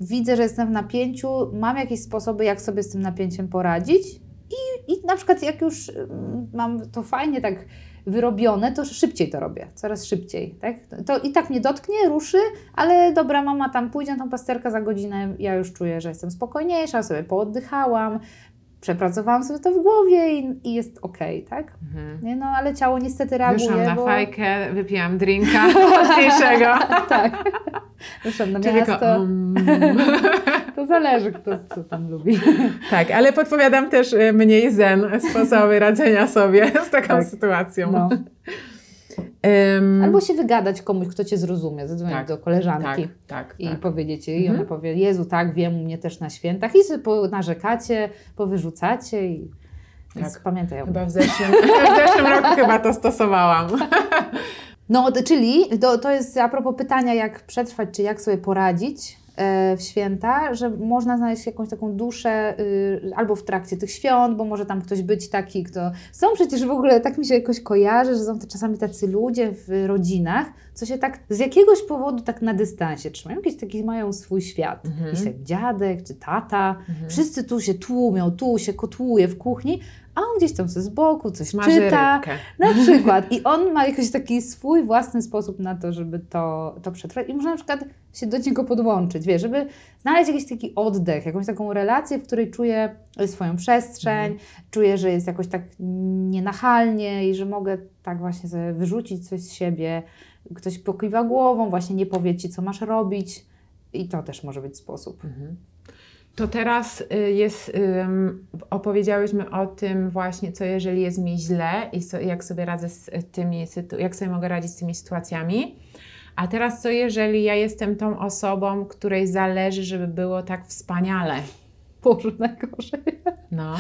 widzę, że jestem w napięciu, mam jakieś sposoby, jak sobie z tym napięciem poradzić i, i na przykład jak już mm, mam to fajnie tak wyrobione, to szybciej to robię, coraz szybciej, tak? To i tak mnie dotknie, ruszy, ale dobra, mama tam pójdzie na tą pasterkę za godzinę, ja już czuję, że jestem spokojniejsza, sobie pooddychałam, przepracowałam sobie to w głowie i, i jest okej, tak? Mhm. Nie, no ale ciało niestety reaguje, Wyszłam na bo... fajkę, wypiłam drinka [laughs] mocniejszego. [laughs] tak. Wyszłam na Czyli miasto. tylko, mm. [laughs] To zależy, kto co tam lubi. Tak, ale podpowiadam też y, mniej zen sposoby radzenia sobie z taką Tak. sytuacją. No. Ym, Albo się wygadać komuś, kto cię zrozumie, zadzwonić Tak, do koleżanki. tak, tak, I tak. powiedzieć jej, i Mhm. ona powie, Jezu, tak, wiem, u mnie też na świętach. I sobie narzekacie, powyrzucacie i Tak. pamiętaj. Chyba w zeszłym, w zeszłym roku chyba to stosowałam. No, czyli to, to jest a propos pytania, jak przetrwać, czy jak sobie poradzić w święta, że można znaleźć jakąś taką duszę y, albo w trakcie tych świąt, bo może tam ktoś być taki, kto... Są przecież w ogóle, tak mi się jakoś kojarzy, że są to czasami tacy ludzie w rodzinach, co się tak z jakiegoś powodu tak na dystansie trzymają. Jakiś taki mają swój świat. Mhm. Jakiś tak dziadek czy tata. Mhm. Wszyscy tu się tłumią, tu się kotłuje w kuchni, a on gdzieś tam sobie z boku coś Smaży czyta. rybkę. Na przykład. I on ma jakiś taki swój własny sposób na to, żeby to, to przetrwać. I można na przykład się do niego podłączyć, wie, żeby znaleźć jakiś taki oddech, jakąś taką relację, w której czuje swoją przestrzeń, czuję, że jest jakoś tak nienachalnie i że mogę tak właśnie sobie wyrzucić coś z siebie. Ktoś pokiwa głową, właśnie nie powie ci, co masz robić. I to też może być sposób. Mhm. To teraz y, jest, opowiedziałyśmy o tym właśnie, co jeżeli jest mi źle i so, jak sobie radzę z tymi, sytu- jak sobie mogę radzić z tymi sytuacjami. A teraz co jeżeli ja jestem tą osobą, której zależy, żeby było tak wspaniale? [laughs] Boże, najgorzej. No.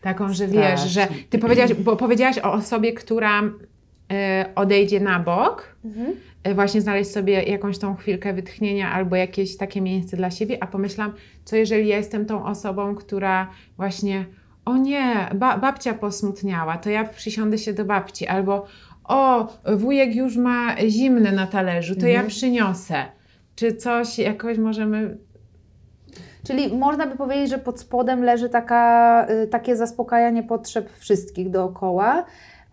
Taką, że wiesz, że ty powiedziałaś, bo powiedziałaś o osobie, która y, odejdzie na bok, y, właśnie znaleźć sobie jakąś tą chwilkę wytchnienia albo jakieś takie miejsce dla siebie, a pomyślałam, co jeżeli ja jestem tą osobą, która właśnie, o nie, ba, babcia posmutniała, to ja przysiądę się do babci, albo o, wujek już ma zimne na talerzu, to ja Mhm. przyniosę. Czy coś jakoś możemy Czyli można by powiedzieć, że pod spodem leży taka, y, takie zaspokajanie potrzeb wszystkich dookoła,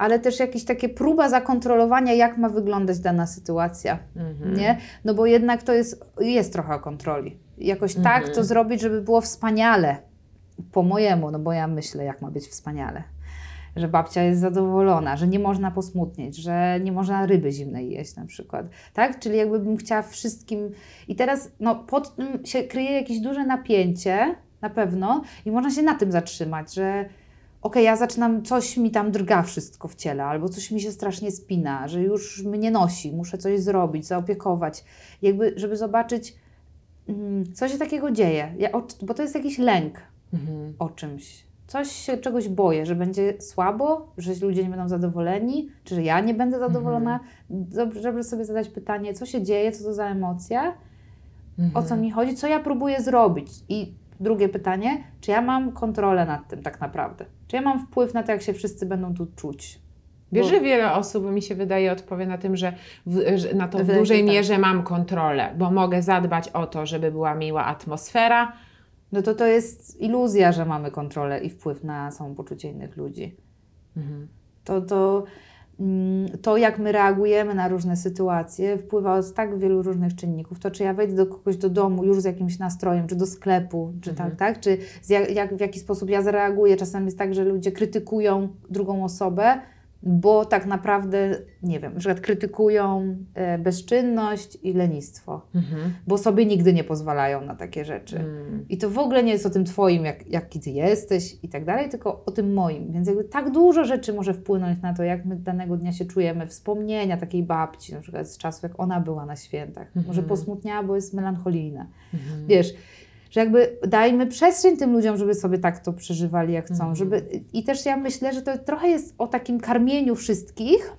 ale też jakieś takie próba zakontrolowania, jak ma wyglądać dana sytuacja. Mhm. Nie? No bo jednak to jest, jest trochę o kontroli. Jakoś tak Mhm. to zrobić, żeby było wspaniale. Po mojemu, no bo ja myślę, jak ma być wspaniale. Że babcia jest zadowolona, że nie można posmutnieć, że nie można ryby zimnej jeść na przykład. Tak? Czyli jakby bym chciała wszystkim. I teraz no, pod tym się kryje jakieś duże napięcie, na pewno, i można się na tym zatrzymać, że okej, ja zaczynam, coś mi tam drga wszystko w ciele, albo coś mi się strasznie spina, że już mnie nosi, muszę coś zrobić, zaopiekować. Jakby, żeby zobaczyć, mm, co się takiego dzieje, ja, bo to jest jakiś lęk Mhm. o czymś. Coś się czegoś boję, że będzie słabo, że ludzie nie będą zadowoleni, czy że ja nie będę zadowolona. Dobrze, żeby sobie zadać pytanie, co się dzieje, co to za emocja, o co mi chodzi, co ja próbuję zrobić. I drugie pytanie, czy ja mam kontrolę nad tym tak naprawdę? Czy ja mam wpływ na to, jak się wszyscy będą tu czuć? Wiesz, że wiele osób, mi się wydaje, odpowie na tym, że, w, że na to w dużej tak. mierze mam kontrolę, bo mogę zadbać o to, żeby była miła atmosfera. No to to jest iluzja, że mamy kontrolę i wpływ na samopoczucie innych ludzi. To, to, mm, to, jak my reagujemy na różne sytuacje, wpływa z tak wielu różnych czynników. To, czy ja wejdę do kogoś do domu już z jakimś nastrojem, czy do sklepu, czy Mhm. tak, tak? Czy jak, jak, w jaki sposób ja zareaguję. Czasem jest tak, że ludzie krytykują drugą osobę, bo tak naprawdę, nie wiem, na przykład krytykują e, bezczynność i lenistwo, bo sobie nigdy nie pozwalają na takie rzeczy. Mm. I to w ogóle nie jest o tym Twoim, jak, jaki Ty jesteś i tak dalej, tylko o tym moim. Więc jakby tak dużo rzeczy może wpłynąć na to, jak my danego dnia się czujemy. Wspomnienia takiej babci, na przykład z czasu, jak ona była na świętach. Mhm. Może posmutniała, bo jest melancholijna. Wiesz, że jakby dajmy przestrzeń tym ludziom, żeby sobie tak to przeżywali, jak chcą. Mhm. Żeby, I też ja myślę, że to trochę jest o takim karmieniu wszystkich,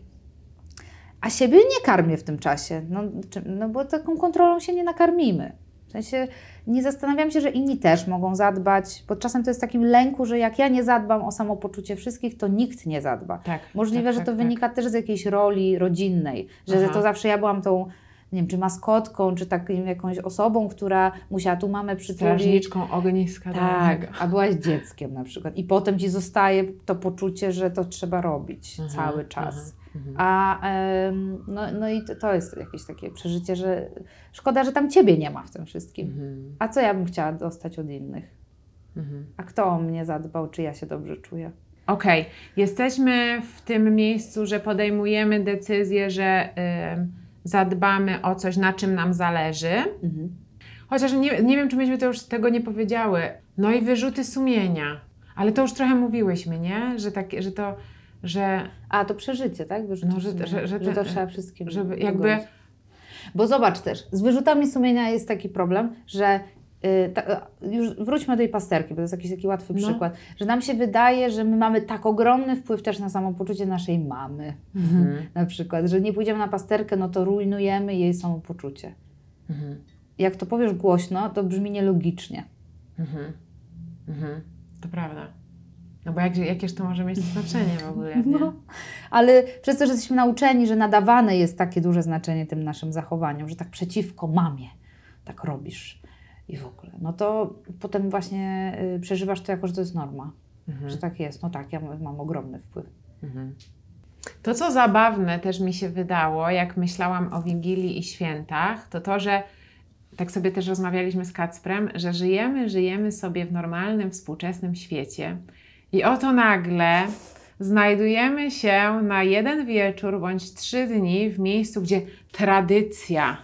a siebie nie karmię w tym czasie. No, no bo taką kontrolą się nie nakarmimy. W sensie nie zastanawiam się, że inni też mogą zadbać, bo czasem to jest takim lęku, że jak ja nie zadbam o samopoczucie wszystkich, to nikt nie zadba. Tak. Możliwe, tak, że tak, to tak. wynika też z jakiejś roli rodzinnej, że, że to zawsze ja byłam tą, nie wiem, czy maskotką, czy takim jakąś osobą, która musiała tu mamę przytulić. Strażniczką ogniska Tak, a byłaś dzieckiem na przykład. I potem ci zostaje to poczucie, że to trzeba robić Mhm, cały czas. mhm, mhm. A em, no, no i to, to jest jakieś takie przeżycie, że szkoda, że tam ciebie nie ma w tym wszystkim. Mhm, A co ja bym chciała dostać od innych? mhm. A kto o mnie zadbał, czy ja się dobrze czuję? Okej, jesteśmy w tym miejscu, że podejmujemy decyzję, że ym, zadbamy o coś, na czym nam zależy. Mhm. Chociaż nie, nie wiem, czy myśmy to już tego nie powiedziały. No i wyrzuty sumienia. Ale to już trochę mówiłyśmy, nie? Że, tak, że to, że A to przeżycie, tak? Wyrzuty No, że- że- że że to trzeba wszystkim. żeby jakby- Bo zobacz też, z wyrzutami sumienia jest taki problem, że ta, y, już wróćmy do tej pasterki, bo to jest jakiś taki łatwy No. przykład, że nam się wydaje, że my mamy tak ogromny wpływ też na samopoczucie naszej mamy. Mhm. [laughs] Na przykład, że nie pójdziemy na pasterkę, no to rujnujemy jej samopoczucie. Mhm. Jak to powiesz głośno, to brzmi nielogicznie. Mhm. Mhm. To prawda. No bo jak, jakież to może mieć znaczenie w ogóle, [laughs] nie? No. Ale przez to, że jesteśmy nauczeni, że nadawane jest takie duże znaczenie tym naszym zachowaniom, że tak przeciwko mamie tak robisz i w ogóle, no to potem właśnie y, przeżywasz to jako, że to jest norma, Mhm. że tak jest. No tak, ja mam ogromny wpływ. Mhm. To, co zabawne też mi się wydało, jak myślałam o Wigilii i świętach, to to, że tak sobie też rozmawialiśmy z Kacprem, że żyjemy, żyjemy sobie w normalnym, współczesnym świecie i oto nagle znajdujemy się na jeden wieczór bądź trzy dni w miejscu, gdzie tradycja.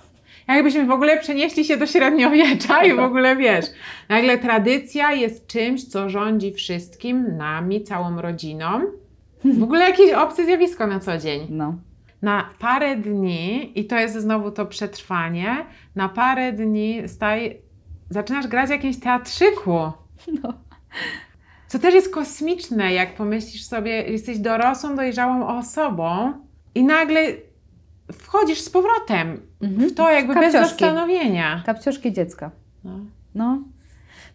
Jakbyśmy w ogóle przenieśli się do średniowiecza i w ogóle wiesz, nagle tradycja jest czymś, co rządzi wszystkim, nami, całą rodziną. W ogóle jakieś obce zjawisko na co dzień. No. na parę dni, i to jest znowu to przetrwanie, na parę dni staj, zaczynasz grać w jakimś teatrzyku. No. Co też jest kosmiczne, jak pomyślisz sobie, jesteś dorosłą, dojrzałą osobą i nagle wchodzisz z powrotem Mhm. w to jakby bez Kapcioszki. zastanowienia. Kapcioszki dziecka. No. No.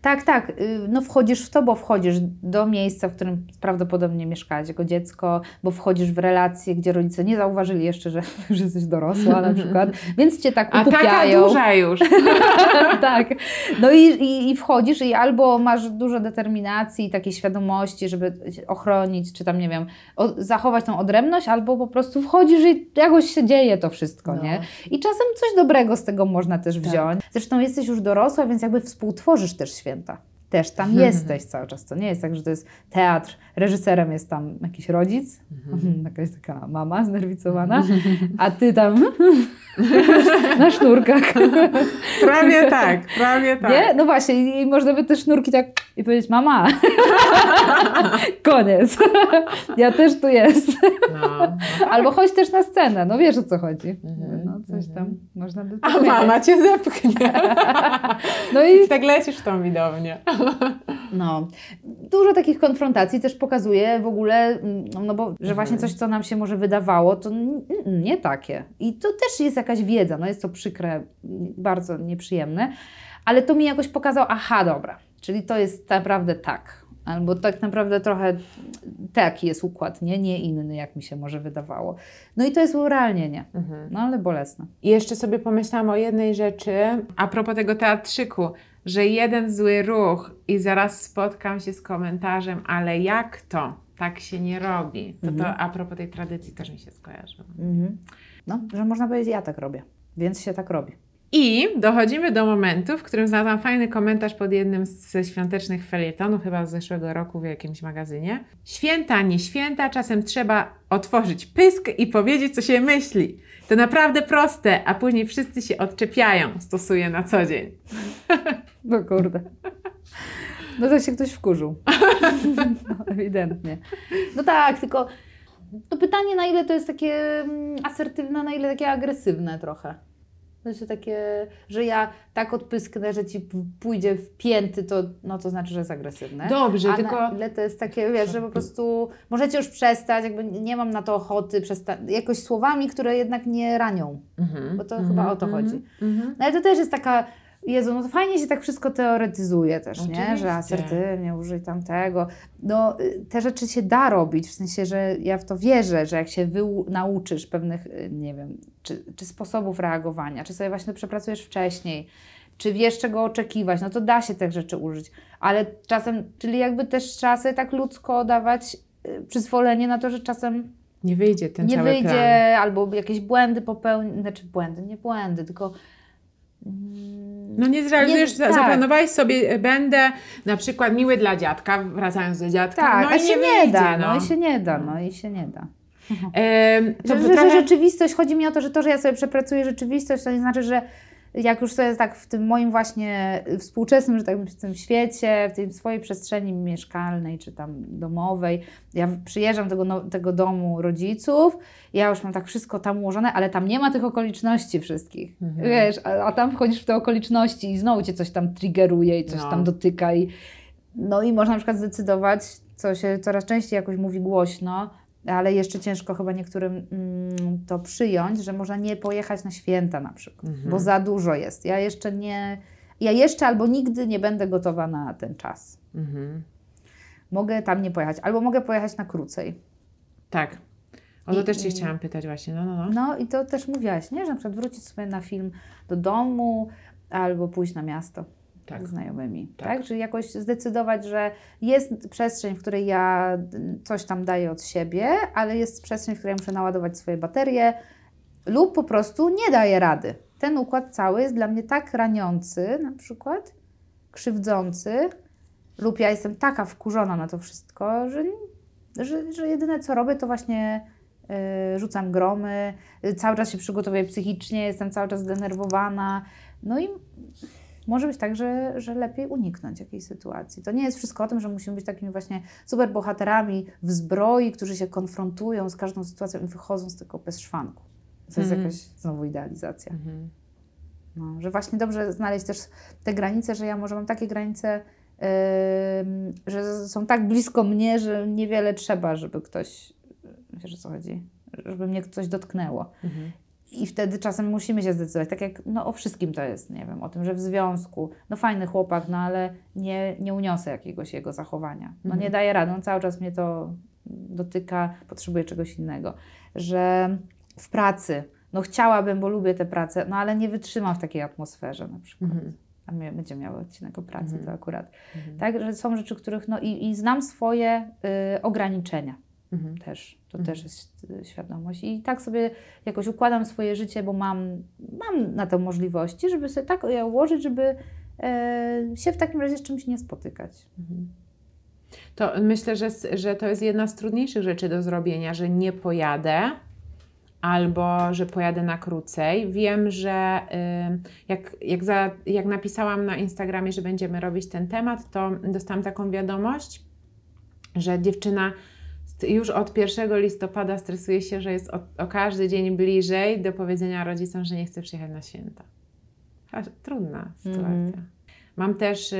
Tak, tak. y, No wchodzisz w to, bo wchodzisz do miejsca, w którym prawdopodobnie mieszkałaś jako dziecko, bo wchodzisz w relacje, gdzie rodzice nie zauważyli jeszcze, że, [laughs] że jesteś dorosła na przykład, [laughs] więc cię tak A taka ukupiają. duża już. [laughs] tak. No i, i, i wchodzisz i albo masz dużo determinacji i takiej świadomości, żeby ochronić, czy tam, nie wiem, o, zachować tą odrębność, albo po prostu wchodzisz i jakoś się dzieje to wszystko, No. nie? I czasem coś dobrego z tego można też Tak. wziąć. Zresztą jesteś już dorosła, więc jakby współtworzysz też święta. Też tam Mhm. jesteś cały czas. To nie jest tak, że to jest teatr, reżyserem jest tam jakiś rodzic, Mhm. [laughs] jakaś taka mama znerwicowana, a ty tam [laughs] na sznurkach. Prawie tak, prawie tak. Nie? No właśnie, i można by te sznurki tak i powiedzieć, mama, [laughs] koniec, ja też tu jest. No. Albo chodź też na scenę, no wiesz o co chodzi. Mhm, No coś tam mhm. można by A mama cię zepchnie. No i I tak lecisz tą widownię. [laughs] no, dużo takich konfrontacji też pokazuje w ogóle, mm, no bo, że Mhm. właśnie coś, co nam się może wydawało, to nie takie. I to też jest jakaś wiedza, no jest to przykre, bardzo nieprzyjemne, ale to mi jakoś pokazał, aha, dobra, czyli to jest naprawdę tak. Albo tak naprawdę trochę taki jest układ, nie? Nie inny, jak mi się może wydawało. No i to jest urealnienie. No ale bolesne. I jeszcze sobie pomyślałam o jednej rzeczy, a propos tego teatrzyku, że jeden zły ruch i zaraz spotkam się z komentarzem, ale jak to? Tak się nie robi. To, to Mhm. a propos tej tradycji też mi się skojarzyło. Mhm. No, że można powiedzieć, ja tak robię, więc się tak robi. I dochodzimy do momentu, w którym znalazłam fajny komentarz pod jednym ze świątecznych felietonów, chyba z zeszłego roku w jakimś magazynie. Święta, nie święta, czasem trzeba otworzyć pysk i powiedzieć, co się myśli. To naprawdę proste, a później wszyscy się odczepiają, stosuję na co dzień. [laughs] No kurde. No to się ktoś wkurzył. [laughs] No, ewidentnie. No tak, tylko to pytanie, na ile to jest takie mm, asertywne, na ile takie agresywne trochę. Znaczy takie, że ja tak odpysknę, że ci pójdzie w pięty, to, no to znaczy, że jest agresywne. Dobrze, A tylko... na ile to jest takie, wiesz, że po prostu możecie już przestać, jakby nie mam na to ochoty, przesta- jakoś słowami, które jednak nie ranią. Mhm, bo to mhm, chyba o to mhm, chodzi. mhm. No ale to też jest taka, Jezu, no to fajnie się tak wszystko teoretyzuje też, nie? Oczywiście. Że asertywnie, użyj tamtego. No y, te rzeczy się da robić, w sensie, że ja w to wierzę, że jak się wyu- nauczysz pewnych, y, nie wiem, czy, czy sposobów reagowania, czy sobie właśnie to przepracujesz wcześniej, czy wiesz czego oczekiwać, no to da się tych rzeczy użyć. Ale czasem, czyli jakby też trzeba sobie tak ludzko dawać y, przyzwolenie na to, że czasem Nie wyjdzie ten nie cały wyjdzie, plan. albo jakieś błędy popełni, znaczy błędy, nie błędy, tylko No nie zrealizujesz, Nie- tak. zaplanowałeś sobie, e, będę na przykład miły dla dziadka, wracając do dziadka, tak, no i się nie, nie, wyjdzie, da, no. no. i się nie da, no i się nie da. Em, to Że, że, trochę... że rzeczywistość, chodzi mi o to, że to, że ja sobie przepracuję rzeczywistość, to nie znaczy, że jak już sobie tak w tym moim właśnie współczesnym, że tak powiem, w tym świecie, w tej swojej przestrzeni mieszkalnej czy tam domowej, ja przyjeżdżam do tego, no, tego domu rodziców, ja już mam tak wszystko tam ułożone, ale tam nie ma tych okoliczności wszystkich. Mhm. Wiesz, a, a tam wchodzisz w te okoliczności i znowu cię coś tam triggeruje i coś No. tam dotyka i no i można na przykład zdecydować, co się coraz częściej jakoś mówi głośno, ale jeszcze ciężko chyba niektórym mm, to przyjąć, że można nie pojechać na święta na przykład, Mhm. bo za dużo jest. Ja jeszcze nie, ja jeszcze albo nigdy nie będę gotowa na ten czas. Mhm. Mogę tam nie pojechać, albo mogę pojechać na krócej. Tak. O to I- też Cię chciałam pytać właśnie, no, no, no. No i to też mówiłaś, nie? Że na przykład wrócić sobie na film do domu, albo pójść na miasto. Tak. znajomymi. Tak. Tak. Czyli jakoś zdecydować, że jest przestrzeń, w której ja d- coś tam daję od siebie, ale jest przestrzeń, w której muszę naładować swoje baterie lub po prostu nie daję rady. Ten układ cały jest dla mnie tak raniący, na przykład, krzywdzący, lub ja jestem taka wkurzona na to wszystko, że, że, że jedyne co robię, to właśnie y, rzucam gromy, y, cały czas się przygotowuję psychicznie, jestem cały czas zdenerwowana. No i może być tak, że, że lepiej uniknąć jakiejś sytuacji. To nie jest wszystko o tym, że musimy być takimi właśnie super bohaterami w zbroi, którzy się konfrontują z każdą sytuacją i wychodzą z tego bez szwanku. To jest Mhm. jakaś znowu idealizacja. Mhm. No, że właśnie dobrze znaleźć też te granice, że ja może mam takie granice, ym, że są tak blisko mnie, że niewiele trzeba, żeby ktoś, wiesz o co chodzi, żeby mnie coś dotknęło. Mhm. I wtedy czasem musimy się zdecydować, tak jak no, o wszystkim to jest, nie wiem, o tym, że w związku, no fajny chłopak, no ale nie, nie uniosę jakiegoś jego zachowania. No Mhm. nie daje rady, on cały czas mnie to dotyka, potrzebuję czegoś innego. Że w pracy, no chciałabym, bo lubię tę pracę, no ale nie wytrzymam w takiej atmosferze na przykład. Mhm. A my będziemy miały odcinek o pracy, Mhm. to akurat. Mhm. Tak, że są rzeczy, których, no i, i znam swoje y, ograniczenia Mhm. też. To Mhm. też jest y, świadomość. I tak sobie jakoś układam swoje życie, bo mam, mam na to możliwości, żeby sobie tak je ułożyć, żeby e, się w takim razie z czymś nie spotykać. Mhm. To myślę, że, że to jest jedna z trudniejszych rzeczy do zrobienia, że nie pojadę albo że pojadę na krócej. Wiem, że y, jak, jak, za, jak napisałam na Instagramie, że będziemy robić ten temat, to dostałam taką wiadomość, że dziewczyna już od 1 listopada stresuje się, że jest o, o każdy dzień bliżej do powiedzenia rodzicom, że nie chce przyjechać na święta. Trudna sytuacja. Mhm. Mam też,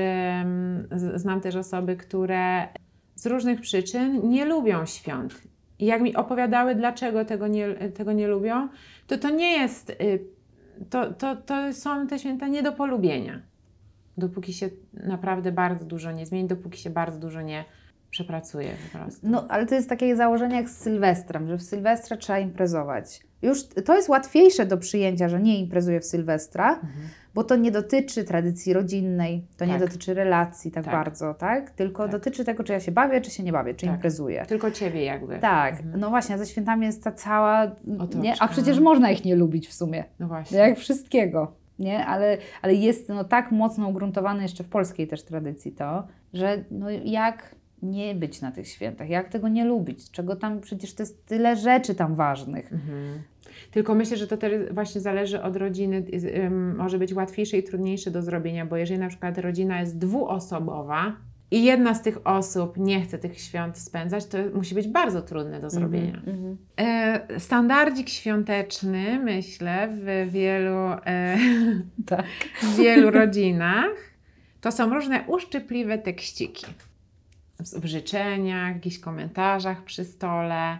znam też osoby, które z różnych przyczyn nie lubią świąt. I jak mi opowiadały, dlaczego tego nie, tego nie lubią, to to nie jest, y, to, to, to są te święta nie do polubienia. Dopóki się naprawdę bardzo dużo nie zmieni, dopóki się bardzo dużo nie przepracuje po prostu. No, ale to jest takie założenie jak z Sylwestrem, że w Sylwestra trzeba imprezować. Już to jest łatwiejsze do przyjęcia, że nie imprezuję w Sylwestra, Mhm. bo to nie dotyczy tradycji rodzinnej, to nie Tak. dotyczy relacji tak, Tak. bardzo, tak? Tylko Tak. dotyczy tego, czy ja się bawię, czy się nie bawię, czy Tak. imprezuję. Tylko ciebie jakby. Tak, Mhm. no właśnie, ze świętami jest ta cała. Otoczka. Nie? A przecież można ich nie lubić w sumie. No właśnie. Jak wszystkiego. Nie? Ale, ale jest no, tak mocno ugruntowane jeszcze w polskiej też tradycji to, że no, jak nie być na tych świętach, jak tego nie lubić, czego tam przecież to jest tyle rzeczy tam ważnych. Mhm. Tylko myślę, że to też właśnie zależy od rodziny. Może być łatwiejsze i trudniejsze do zrobienia, bo jeżeli na przykład rodzina jest dwuosobowa i jedna z tych osób nie chce tych świąt spędzać, to musi być bardzo trudne do zrobienia. Mhm, mhm. E, standardzik świąteczny, myślę, w wielu, e, [laughs] Tak. w wielu rodzinach to są różne uszczypliwe tekściki. W życzeniach, w jakichś komentarzach przy stole.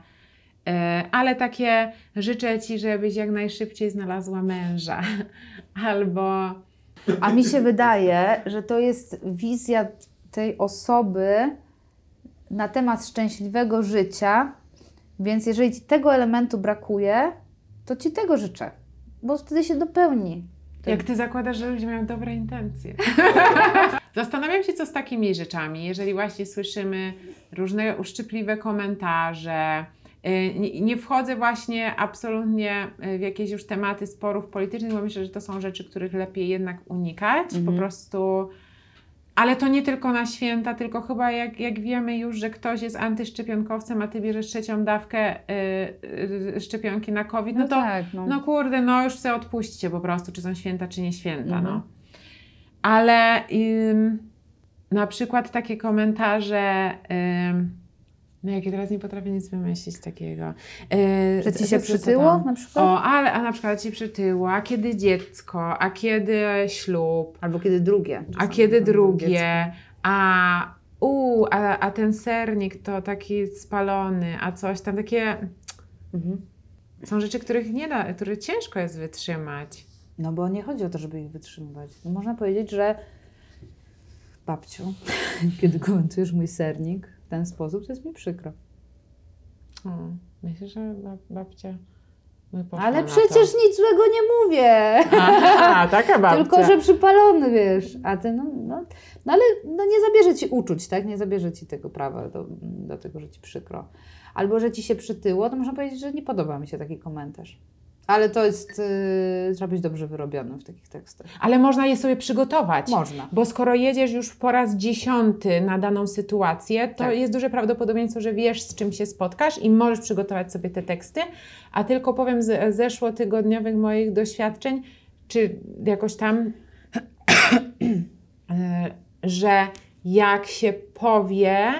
E, Ale takie życzę Ci, żebyś jak najszybciej znalazła męża. [laughs] Albo A mi się wydaje, że to jest wizja tej osoby na temat szczęśliwego życia, więc jeżeli ci tego elementu brakuje, to ci tego życzę, bo wtedy się dopełni. jak Ty zakładasz, że ludzie mają dobre intencje. [laughs] Zastanawiam się, co z takimi rzeczami, jeżeli właśnie słyszymy różne uszczypliwe komentarze. y, Nie, wchodzę właśnie absolutnie y, w jakieś już tematy sporów politycznych, bo myślę, że to są rzeczy, których lepiej jednak unikać. Po Mhm. prostu. Ale to nie tylko na święta, tylko chyba jak, jak wiemy już, że ktoś jest antyszczepionkowcem, a ty bierzesz trzecią dawkę y, y, szczepionki na COVID, no, to tak, no. no kurde, no już sobie odpuśćcie po prostu, czy są święta, czy nie święta, Mhm. no. Ale ym, na przykład takie komentarze, ym, no jakie teraz nie potrafię nic wymyślić takiego. Yy, Że ci się przytyło na przykład? O, ale a na przykład ci przytyło, a kiedy dziecko, a kiedy ślub, Albo kiedy drugie. a kiedy drugie, a u, a, a ten sernik to taki spalony, a coś tam takie... Mhm. Są rzeczy, których nie da, które ciężko jest wytrzymać. No bo nie chodzi o to, żeby ich wytrzymywać. No Można powiedzieć, że babciu, [laughs] kiedy komentujesz mój sernik w ten sposób, to jest mi przykro. O, myślę, że bab- babcia Ale przecież nic złego nie mówię. Aha, taka babcia. Tylko, że przypalony, wiesz. A ty, no, no, no ale no nie zabierze ci uczuć, tak? Nie zabierze ci tego prawa do, do tego, że ci przykro. Albo, że ci się przytyło, to można powiedzieć, że nie podoba mi się taki komentarz. Ale to jest, yy, trzeba być dobrze wyrobionym w takich tekstach. Ale można je sobie przygotować. Można. Bo skoro jedziesz już po raz dziesiąty na daną sytuację, to Tak. jest duże prawdopodobieństwo, że wiesz, z czym się spotkasz i możesz przygotować sobie te teksty. A tylko powiem z zeszłotygodniowych moich doświadczeń, czy jakoś tam [clears throat] e, że jak się powie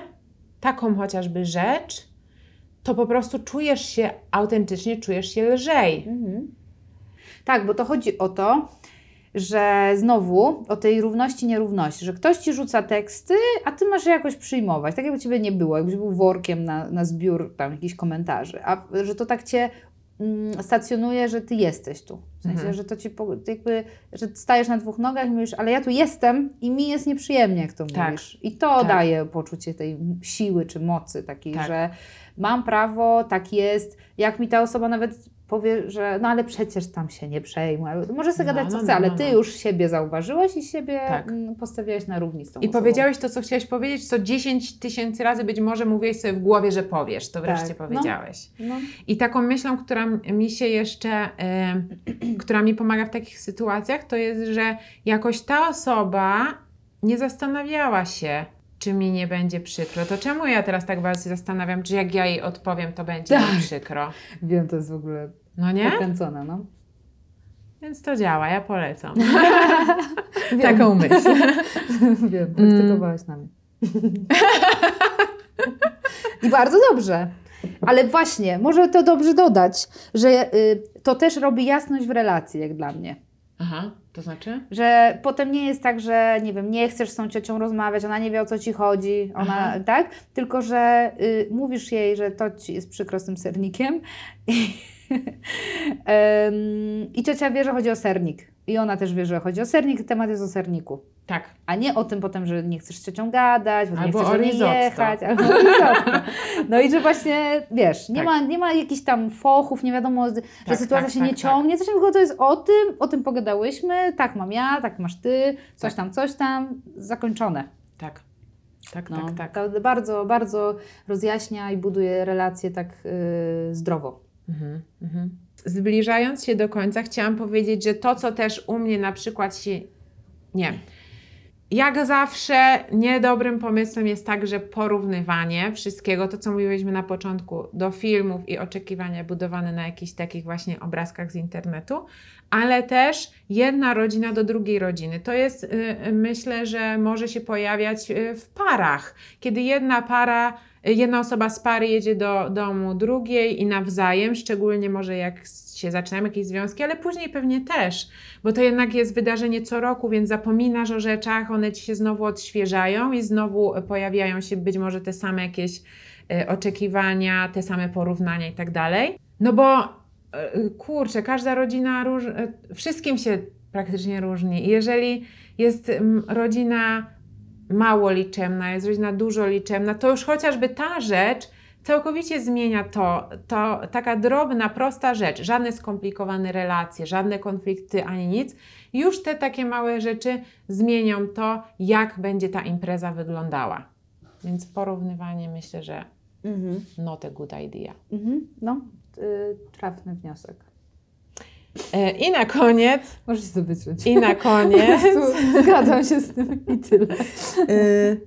taką chociażby rzecz, to po prostu czujesz się autentycznie, czujesz się lżej. Mhm. Tak, bo to chodzi o to, że znowu o tej równości, nierówności, że ktoś ci rzuca teksty, a ty masz je jakoś przyjmować, tak jakby ciebie nie było, jakbyś był workiem na, na zbiór tam jakichś komentarzy, a że to tak cię mm, stacjonuje, że ty jesteś tu. W sensie, Mhm. że to ci jakby, że stajesz na dwóch nogach i mówisz, ale ja tu jestem i mi jest nieprzyjemnie, jak to Tak. mówisz. I to Tak. daje poczucie tej siły czy mocy takiej, Tak. że mam prawo, tak jest. Jak mi ta osoba nawet powie, że no ale przecież tam się nie przejmuj, może sobie No, gadać co no, chce, no, ale no, ty no. już siebie zauważyłeś i siebie Tak. mm, postawiłeś na równi z tą I osobą. powiedziałeś to, co chciałeś powiedzieć, co 10 tysięcy razy być może mówiłeś sobie w głowie, że powiesz, to wreszcie Tak, no. powiedziałeś. No. I taką myślą, która mi się jeszcze, e, [clears throat] która mi pomaga w takich sytuacjach, to jest, że jakoś ta osoba nie zastanawiała się, czy mi nie będzie przykro. To czemu ja teraz tak bardzo się zastanawiam, czy jak ja jej odpowiem, to będzie Tak. mi przykro? Wiem, to jest w ogóle No nie? pokręcone, no. Więc to działa, ja polecam. [laughs] Taką myśl. [laughs] Wiem, praktykowałaś na mnie. I bardzo dobrze. Ale właśnie, może to dobrze dodać, że y, to też robi jasność w relacji, jak dla mnie. Aha, to znaczy? Że potem nie jest tak, że nie wiem, nie chcesz z tą ciocią rozmawiać, ona nie wie o co ci chodzi, ona, Aha. tak? Tylko, że y, mówisz jej, że to ci jest przykro z tym sernikiem i, [laughs] i ciocia wie, że chodzi o sernik. I ona też wie, że chodzi o sernik, temat jest o serniku. Tak. A nie o tym potem, że nie chcesz z ciocią gadać, bo nie Albo chcesz o risotto. jechać. Albo o risotto. No i że właśnie, wiesz, nie, Tak. ma, nie ma jakichś tam fochów, nie wiadomo, że Tak, sytuacja tak, się tak, nie tak. ciągnie, coś tylko to jest o tym, o tym pogadałyśmy, tak mam ja, tak masz ty, coś Tak. tam, coś tam, zakończone. Tak. Tak, No, tak, tak. Bardzo, bardzo rozjaśnia i buduje relacje tak yy, zdrowo. Mhm, mhm. Zbliżając się do końca, chciałam powiedzieć, że to, co też u mnie na przykład się. Nie. Jak zawsze, niedobrym pomysłem jest także porównywanie wszystkiego, to co mówiliśmy na początku, do filmów i oczekiwania budowane na jakichś takich właśnie obrazkach z internetu, ale też jedna rodzina do drugiej rodziny. To jest, y, y, myślę, że może się pojawiać y, w parach, kiedy jedna para jedna osoba z pary jedzie do domu drugiej i nawzajem, szczególnie może jak się zaczynają jakieś związki, ale później pewnie też, bo to jednak jest wydarzenie co roku, więc zapominasz o rzeczach, one ci się znowu odświeżają i znowu pojawiają się być może te same jakieś e, oczekiwania, te same porównania i tak dalej. No bo e, kurczę, każda rodzina e, wszystkim się praktycznie różni. I jeżeli jest rodzina mało liczemna, jest rodzina dużo liczemna, to już chociażby ta rzecz całkowicie zmienia to, to taka drobna, prosta rzecz, żadne skomplikowane relacje, żadne konflikty ani nic. Już te takie małe rzeczy zmienią to, jak będzie ta impreza wyglądała. Więc porównywanie myślę, że Mhm. not a good idea. Mhm. No, yy, trafny wniosek. E, I na koniec, Możesz to wyciąć. i na [laughs] koniec. Zgadzam się z tym i tyle. Y,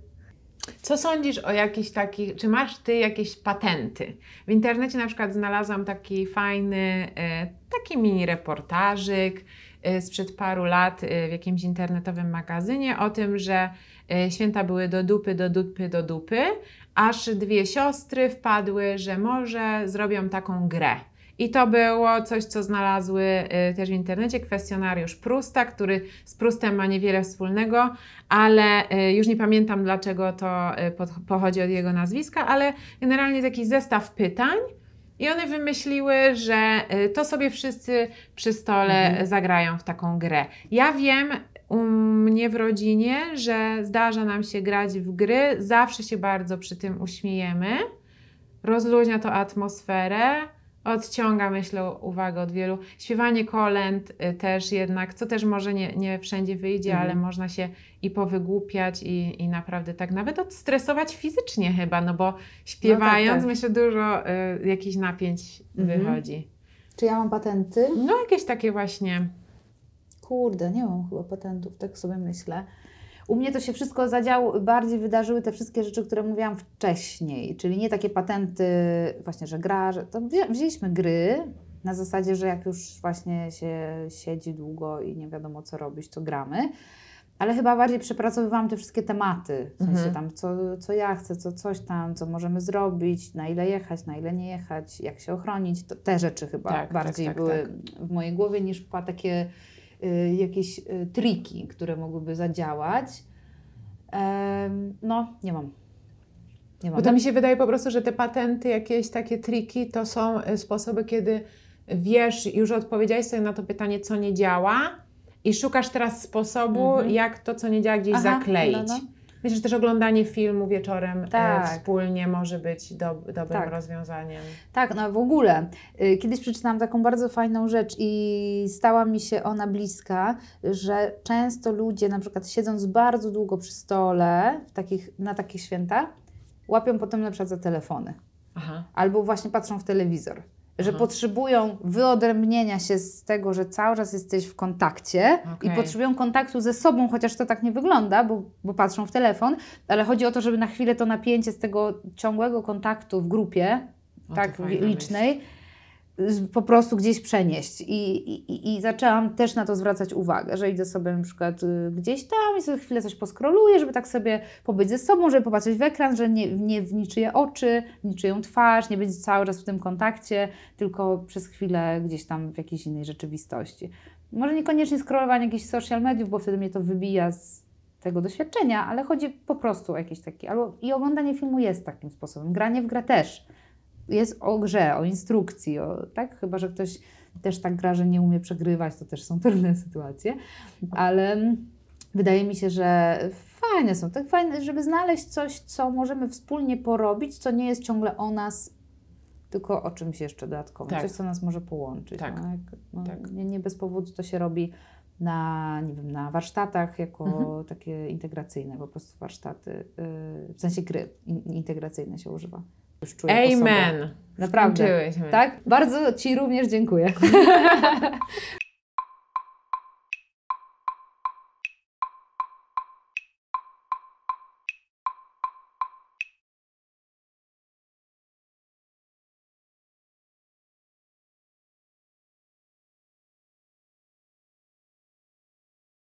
Co sądzisz o jakichś takich, czy masz ty jakieś patenty? W internecie na przykład znalazłam taki fajny, y, taki mini reportażyk sprzed paru lat w jakimś internetowym magazynie o tym, że święta były do dupy, do dupy, do dupy, aż dwie siostry wpadły, że może zrobią taką grę. I to było coś, co znalazły y, też w internecie, kwestionariusz Prusta, który z Prustem ma niewiele wspólnego, ale y, już nie pamiętam dlaczego to y, pochodzi od jego nazwiska, ale generalnie jakiś zestaw pytań i one wymyśliły, że to sobie wszyscy przy stole Mhm. zagrają w taką grę. Ja wiem u mnie w rodzinie, że zdarza nam się grać w gry, zawsze się bardzo przy tym uśmiejemy, rozluźnia to atmosferę, odciąga, myślę, uwagę od wielu. Śpiewanie kolęd y, też jednak, co też może nie, nie wszędzie wyjdzie, Mhm. ale można się i powygłupiać i, i naprawdę tak nawet odstresować fizycznie chyba, no bo śpiewając, tak. myślę, dużo y, jakichś napięć Mhm. wychodzi. Czy ja mam patenty? No jakieś takie właśnie, Kurde, nie mam chyba patentów, tak sobie myślę. U mnie to się wszystko zadziało, bardziej wydarzyły te wszystkie rzeczy, które mówiłam wcześniej, czyli nie takie patenty, właśnie, że gra, że to wzię, wzięliśmy gry na zasadzie, że jak już właśnie się siedzi długo i nie wiadomo co robić, to gramy. ale chyba bardziej przepracowywałam te wszystkie tematy, w sensie Mhm. tam co, co ja chcę, co coś tam, co możemy zrobić, na ile jechać, na ile nie jechać, jak się ochronić, to te rzeczy chyba Tak, tak, bardziej tak, były w mojej głowie niż pa takie jakieś y, triki, które mogłyby zadziałać. No, nie mam. Nie mam. Bo to mi się wydaje po prostu, że te patenty, jakieś takie triki, to są y, sposoby, kiedy wiesz, już odpowiedziałeś sobie na to pytanie, co nie działa i szukasz teraz sposobu, Mhm. jak to, co nie działa, gdzieś Aha, zakleić. no, no. Myślę, że też oglądanie filmu wieczorem e, Tak. wspólnie może być do, dobrym Tak. rozwiązaniem. Tak, no w ogóle. Y, Kiedyś przeczytałam taką bardzo fajną rzecz i stała mi się ona bliska, że często ludzie na przykład siedząc bardzo długo przy stole takich, na takich święta, łapią potem na przykład za telefony Aha. albo właśnie patrzą w telewizor. Że Aha. potrzebują wyodrębnienia się z tego, że cały czas jesteś w kontakcie i Okej. potrzebują kontaktu ze sobą, chociaż to tak nie wygląda, bo, bo patrzą w telefon, ale chodzi o to, żeby na chwilę to napięcie z tego ciągłego kontaktu w grupie, O, tak licznej, z- po prostu gdzieś przenieść. I, i, I zaczęłam też na to zwracać uwagę, że idę sobie na przykład y, gdzieś tam i sobie chwilę coś poskroluję, żeby tak sobie pobyć ze sobą, żeby popatrzeć w ekran, że nie, nie w niczyje oczy, w niczyją twarz, nie być cały czas w tym kontakcie, tylko przez chwilę gdzieś tam w jakiejś innej rzeczywistości. Może niekoniecznie scrollowanie jakichś social mediów, bo wtedy mnie to wybija z tego doświadczenia, ale chodzi po prostu o jakieś takie, albo i oglądanie filmu jest takim sposobem, granie w grę też jest o grze, o instrukcji, o, tak? Chyba, że ktoś też tak gra, że nie umie przegrywać, to też są [laughs] trudne sytuacje, ale mm, wydaje mi się, że fajne są, tak fajne, żeby znaleźć coś, co możemy wspólnie porobić, co nie jest ciągle o nas, tylko o czymś jeszcze dodatkowym, Tak. coś, co nas może połączyć. Tak. No, jak, no, Tak. Nie, nie bez powodu to się robi na, nie wiem, na warsztatach jako Mhm. takie integracyjne, po prostu warsztaty, yy, w sensie gry in, integracyjne się używa. Już czuję. Amen. Naprawdę. Skończyłyśmy. Tak? Bardzo Ci również dziękuję. [laughs]